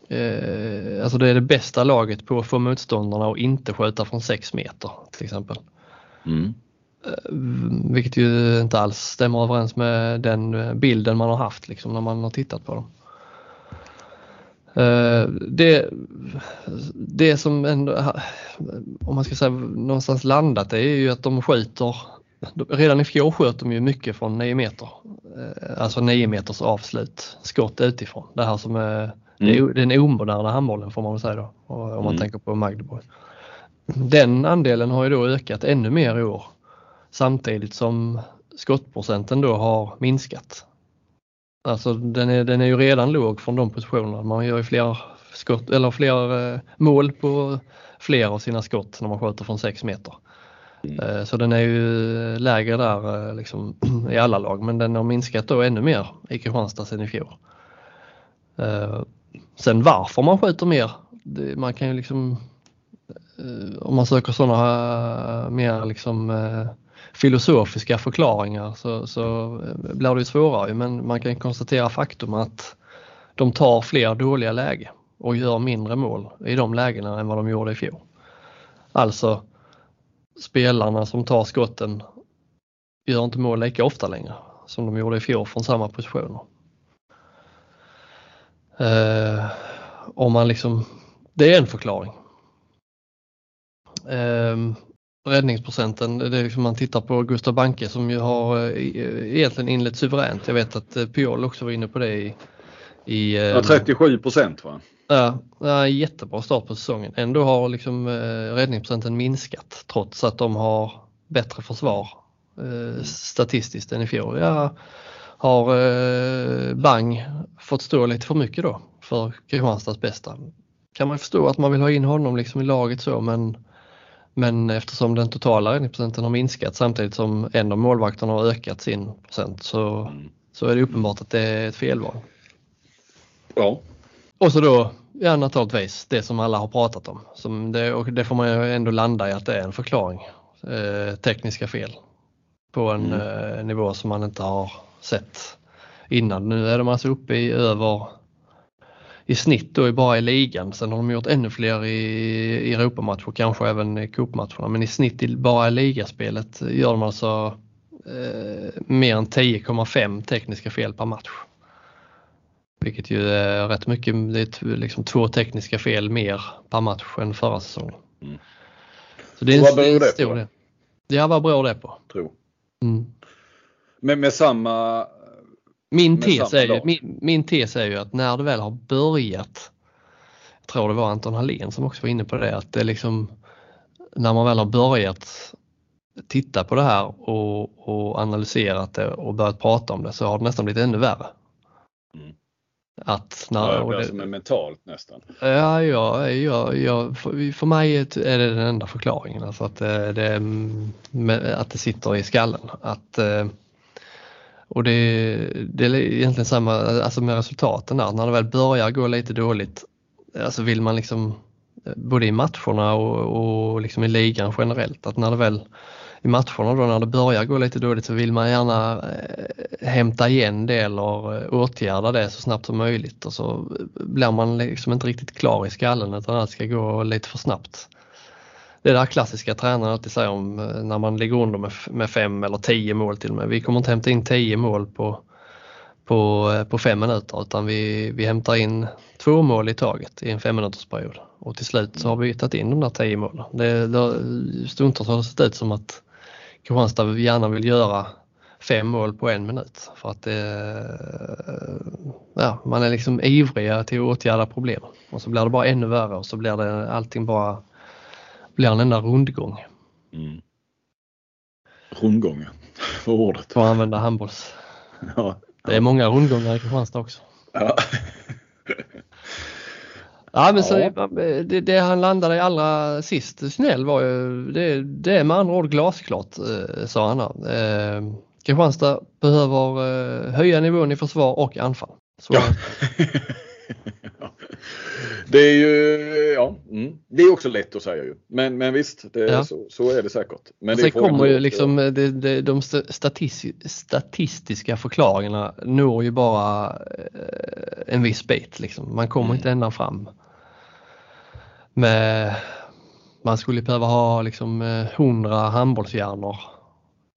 eh, alltså det är det bästa laget på att få motståndarna att inte skjuta från 6 meter till exempel. Mm. Eh, vilket ju inte alls stämmer överens med den bilden man har haft liksom, när man har tittat på dem. Eh, det, det som ändå, om man ska säga någonstans landat är ju att de skjuter Redan i fjol sköt de ju mycket från 9 meter. Eh, alltså 9 meters avslut, skott utifrån. Det här som är mm. den omoderna handbollen får man väl säga då, om man mm. tänker på Magdeburg. Den andelen har ju då ökat ännu mer i år samtidigt som skottprocenten då har minskat. Alltså den är, den är ju redan låg från de positionerna. Man gör ju fler, skott, eller fler eh, mål på fler av sina skott när man skjuter från 6 meter. Mm. Eh, så den är ju lägre där eh, liksom, i alla lag men den har minskat då ännu mer i Kristianstad sen i fjol. Eh, sen varför man skjuter mer, man kan ju liksom om man söker sådana mer liksom filosofiska förklaringar så, så eh, blir det svårare men man kan konstatera faktum att de tar fler dåliga lägen och gör mindre mål i de lägena än vad de gjorde i fjol. Alltså spelarna som tar skotten gör inte mål lika ofta längre som de gjorde i fjol från samma positioner. Eh, om man liksom, det är en förklaring. Eh, räddningsprocenten, det är liksom man tittar på Gustav Banke som ju har eh, egentligen inlett suveränt. Jag vet att eh, Piol också var inne på det i... i ja, 37 procent va? Ja, ja, jättebra start på säsongen. Ändå har liksom eh, räddningsprocenten minskat trots att de har bättre försvar eh, statistiskt än i fjol. Ja, har eh, Bang fått stå lite för mycket då för Kristianstads bästa. Kan man förstå att man vill ha in honom liksom i laget så men, men eftersom den totala räddningsprocenten har minskat samtidigt som en av målvakterna har ökat sin procent så, Mm. så är det uppenbart att det är ett felval. Ja, Och så då, ja naturligtvis, det som alla har pratat om. Som det, och det får man ju ändå landa i att det är en förklaring. Eh, tekniska fel på en eh, nivå som man inte har sett innan. Nu är de alltså uppe i över i snitt då i bara i ligan. Sen har de gjort ännu fler i, i Europamatcher, kanske även i cupmatcherna. Men i snitt i, bara i ligaspelet gör de alltså eh, mer än 10,5 tekniska fel per match. Vilket ju är rätt mycket, det är liksom två tekniska fel mer per match än förra säsongen. Mm. Så det är vad beror det på? del. Ja, vad beror det på? tro. Mm. Men med samma... Min tes, är ju, min, min tes är ju att när det väl har börjat, jag tror det var Anton Hallén som också var inne på det, att det är liksom när man väl har börjat titta på det här och, och analyserat det och börjat prata om det så har det nästan blivit ännu värre. Mm. Att när, Ja, det blir det- som en mentalt nästan. Ja, ja, ja, ja för, för mig är det den enda förklaringen. Alltså att, det, det, med- att det sitter i skallen. Att, eh, och det, det är egentligen samma alltså med resultaten där. När det väl börjar gå lite dåligt alltså vill man liksom eh, både i matcherna och, och liksom i ligan generellt att när det väl i matcherna då när det börjar gå lite dåligt så vill man gärna eh, hämta igen det eller eh, åtgärda det så snabbt som möjligt och så blir man liksom inte riktigt klar i skallen utan allt ska gå lite för snabbt. Det där klassiska tränaren alltid säger om eh, när man ligger under med, med fem eller tio mål till och med. Vi kommer inte hämta in tio mål på, på, eh, på fem minuter utan vi, vi hämtar in två mål i taget i en femminutersperiod. Och till slut så har vi tagit in de där tio målen. Det, det, stundtals har det sett ut som att Kristianstad gärna vill göra fem mål på en minut för att det, ja, man är liksom ivriga till att åtgärda problem. Och så blir det bara ännu värre och så blir det allting bara blir en enda rundgång. Mm. Rundgång, ja. för ordet. För att använda handbolls. Ja. Det är många rundgångar i Kristianstad också. Ja. Ja men så Ja. det, det han landade i allra sist, snäll var ju, det, det är med andra ord glasklart eh, sa han här. Eh, Kristianstad behöver eh, höja nivån i försvar och anfall. Så, Det är ju, ja, mm. det är också lätt att säga ju. Men, men visst, det, Ja. så, så är det säkert. Men det Sen frågan kommer ju liksom eh, det, det, de sta- statis, statistiska förklaringarna når ju bara eh, en viss bit. Liksom. Man kommer inte ända fram. Med, man skulle behöva ha liksom eh, 100 handbollshjärnor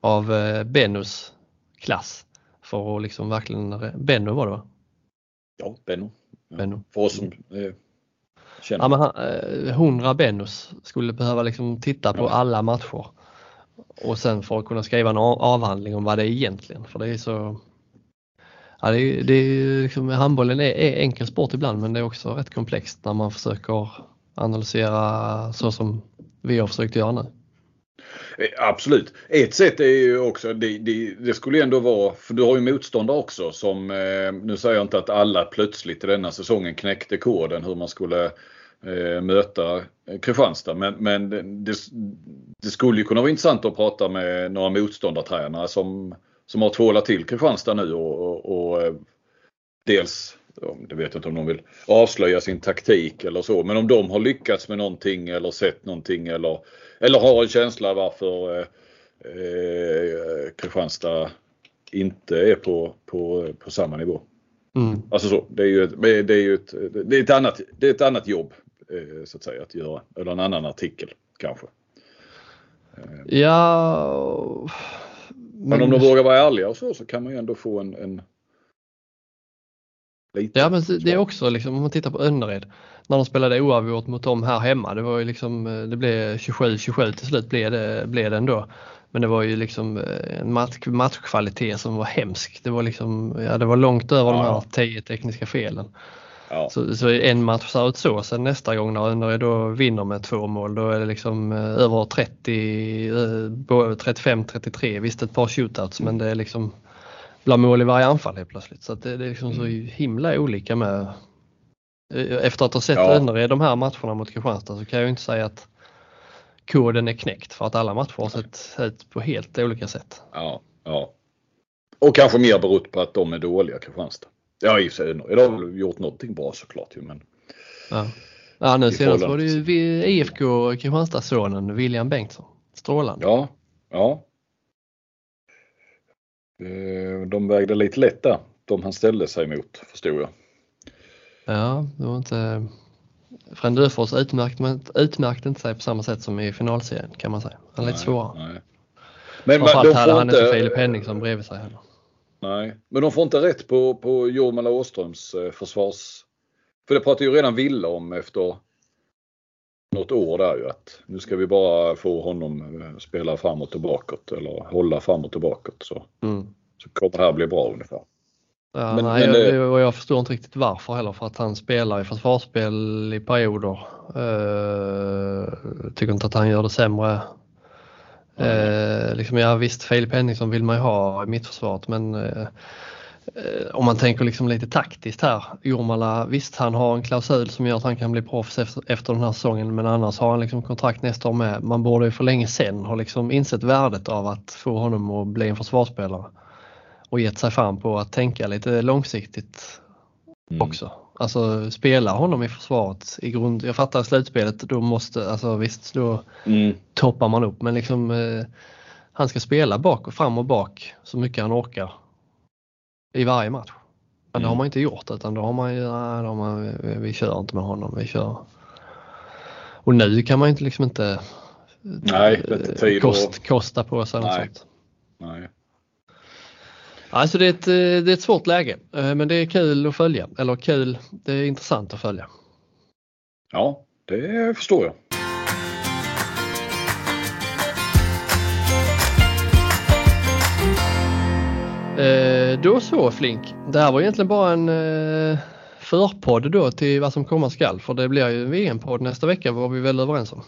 av eh, Bennus klass för att liksom verkligen, Benno var det va? Ja, Benno. Benno. För oss som eh, känner. Ja, men han, eh, 100 Bennus skulle behöva liksom titta på Ja. alla matcher och sen för att kunna skriva en av- avhandling om vad det är egentligen. För det är så ja, det är, det är liksom, Handbollen är, är enkel sport ibland men det är också rätt komplext när man försöker analysera så som vi har försökt göra nu. Eh, absolut. Ett sätt är ju också, det, det, det skulle ändå vara, för du har ju motståndare också som, eh, nu säger jag inte att alla plötsligt i denna säsongen knäckte koden hur man skulle eh, möta Kristianstad. Men, men det, det skulle ju kunna vara intressant att prata med några motståndartränare som, som har tvålat till Kristianstad nu och, och, och dels det vet jag inte om de vill avslöja sin taktik eller så. Men om de har lyckats med någonting eller sett någonting eller, eller har en känsla varför eh, eh, Kristianstad inte är på, på, på samma nivå. Mm. Alltså så, det är ju ett, det är ju ett, det är ett, annat, det är ett annat jobb eh, så att säga att göra. Eller en annan artikel kanske. Ja, Men om de vågar vara ärliga och så, så kan man ju ändå få en, en lite Ja men det är också liksom om man tittar på Önnered när de spelade oavgjort mot dem här hemma. Det var ju liksom eh, det blev 27-27 till slut blev det, blev det ändå. Men det var ju liksom eh, en match, matchkvalitet som var hemsk. Det var liksom, ja det var långt över de här Ja. 10 tekniska felen. Ja. Så, så en match ser ut så. Sen nästa gång när Önnered då vinner med två mål då är det liksom eh, över 30, eh, både 35-33. Visst ett par shootouts men det är liksom blir mål i varje anfall helt plötsligt. Så det, det är liksom så himla olika med efter att ha sett Ja. Önnered de här matcherna mot Kristianstad så kan jag ju inte säga att koden är knäckt för att alla matcher har sett ut på helt olika sätt. Ja, ja. Och kanske mer berott på att de är dåliga Kristianstad. Ja i och för sig, de har gjort någonting bra såklart ju men. Ja, ja nu I senast var det ju IFK Kristianstadssonen William Bengtsson. Strålande. Ja, ja. Eh, De vägde lite lätt där. De han ställde sig mot förstod jag. Ja, det var inte... Frände Öfors utmärkte, utmärkte inte sig på samma sätt som i finalserien kan man säga. Han är lite svårare. nej. Men Framförallt de hade han inte inte, Filip Henningsson bredvid sig heller. nej, men de får inte rätt på, på Jormala Åströms eh, försvars... För det pratade ju redan Villa om efter något år där ju att nu ska vi bara få honom eh, spela framåt och bakåt eller hålla framåt och bakåt så, Mm. så kommer det här bli bra ungefär. Ja, Men- nej, men jag, det- och jag förstår inte riktigt varför heller för att han spelar i försvarsspel i perioder. Uh, tycker inte att han gör det sämre. Uh, liksom, ja visst, Filip Henningsson vill man ju ha i mittförsvaret men eh, om man tänker liksom lite taktiskt här. Jormala, visst han har en klausul som gör att han kan bli proffs efter, efter den här säsongen men annars har han liksom kontrakt nästa år med. Man borde ju för länge sedan ha liksom insett värdet av att få honom att bli en försvarsspelare och gett sig fram på att tänka lite långsiktigt Mm. också. Alltså spela honom i försvaret i grund. Jag fattar slutspelet, då måste, alltså visst då Mm. toppar man upp men liksom eh, han ska spela bak och fram och bak så mycket han orkar i varje match. Men det har Mm. man inte gjort utan då har man ju, nej, har man, vi, kör inte med honom, vi kör. Och nu kan man ju inte liksom inte Nej, det kost, kosta på sig något Nej. sånt. Nej. Alltså det är, ett, eh, det är ett svårt läge eh, men det är kul att följa. Eller kul, det är intressant att följa. Ja, det förstår jag. Eh, då så Flink. Det här var egentligen bara en eh, förpodd då till vad som komma skall. För det blir ju en VM-podd nästa vecka var vi väl överens om.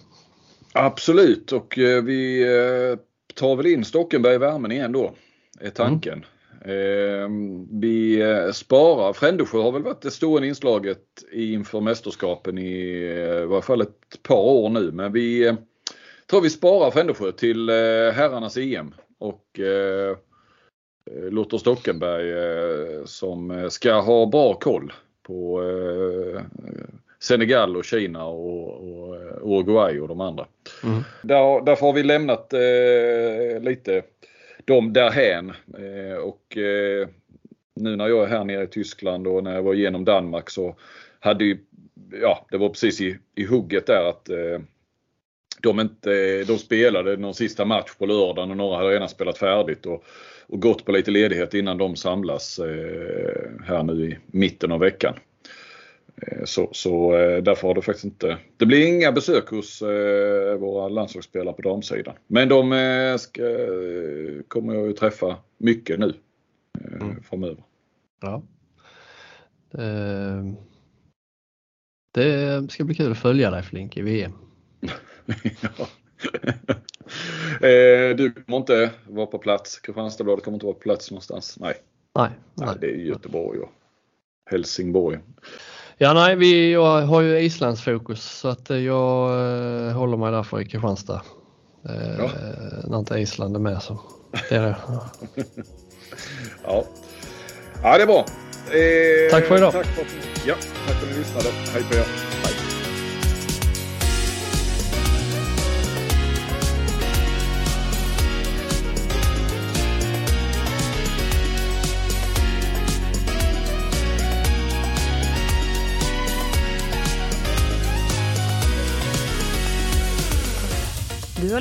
Absolut och eh, vi eh, tar väl in Stockenberg i värmen igen då. Är tanken. Eh, vi eh, sparar, Frändesjö har väl varit det stora inslaget inför mästerskapen i eh, varje fall ett par år nu. Men vi eh, tror vi sparar Frändesjö till herrarnas EM. Och eh, låter Stockenberg eh, som eh, ska ha bra koll på Senegal och Kina och, och Uruguay och de andra. Mm. Där, därför har vi lämnat eh, lite dem därhän. Eh, och eh, nu när jag är här nere i Tyskland och när jag var igenom Danmark så hade ju, ja det var precis i, i hugget där att de, inte, de spelade någon sista match på lördagen och några hade redan spelat färdigt och, och gått på lite ledighet innan de samlas eh, här nu i mitten av veckan. Eh, Så, så eh, därför har det faktiskt inte... Det blir inga besök hos våra landslagsspelare på damsidan. Men de ska, kommer jag ju träffa mycket nu Mm. framöver. Ja. Eh, det ska bli kul att följa dig Flink i VM. Ja. eh, du kommer inte vara på plats. Kristianstadsbladet kommer inte vara på plats någonstans. Nej, Nej. Nej nej. det är Göteborg och Helsingborg. Ja, nej, vi, jag har ju Islandsfokus så att jag eh, håller mig därför i Kristianstad. Eh, Ja. När inte Island är med så. Det är det. Ja, ja det är bra. Eh, Tack för idag. Tack för, ja, tack för att ni lyssnade. Hej på er.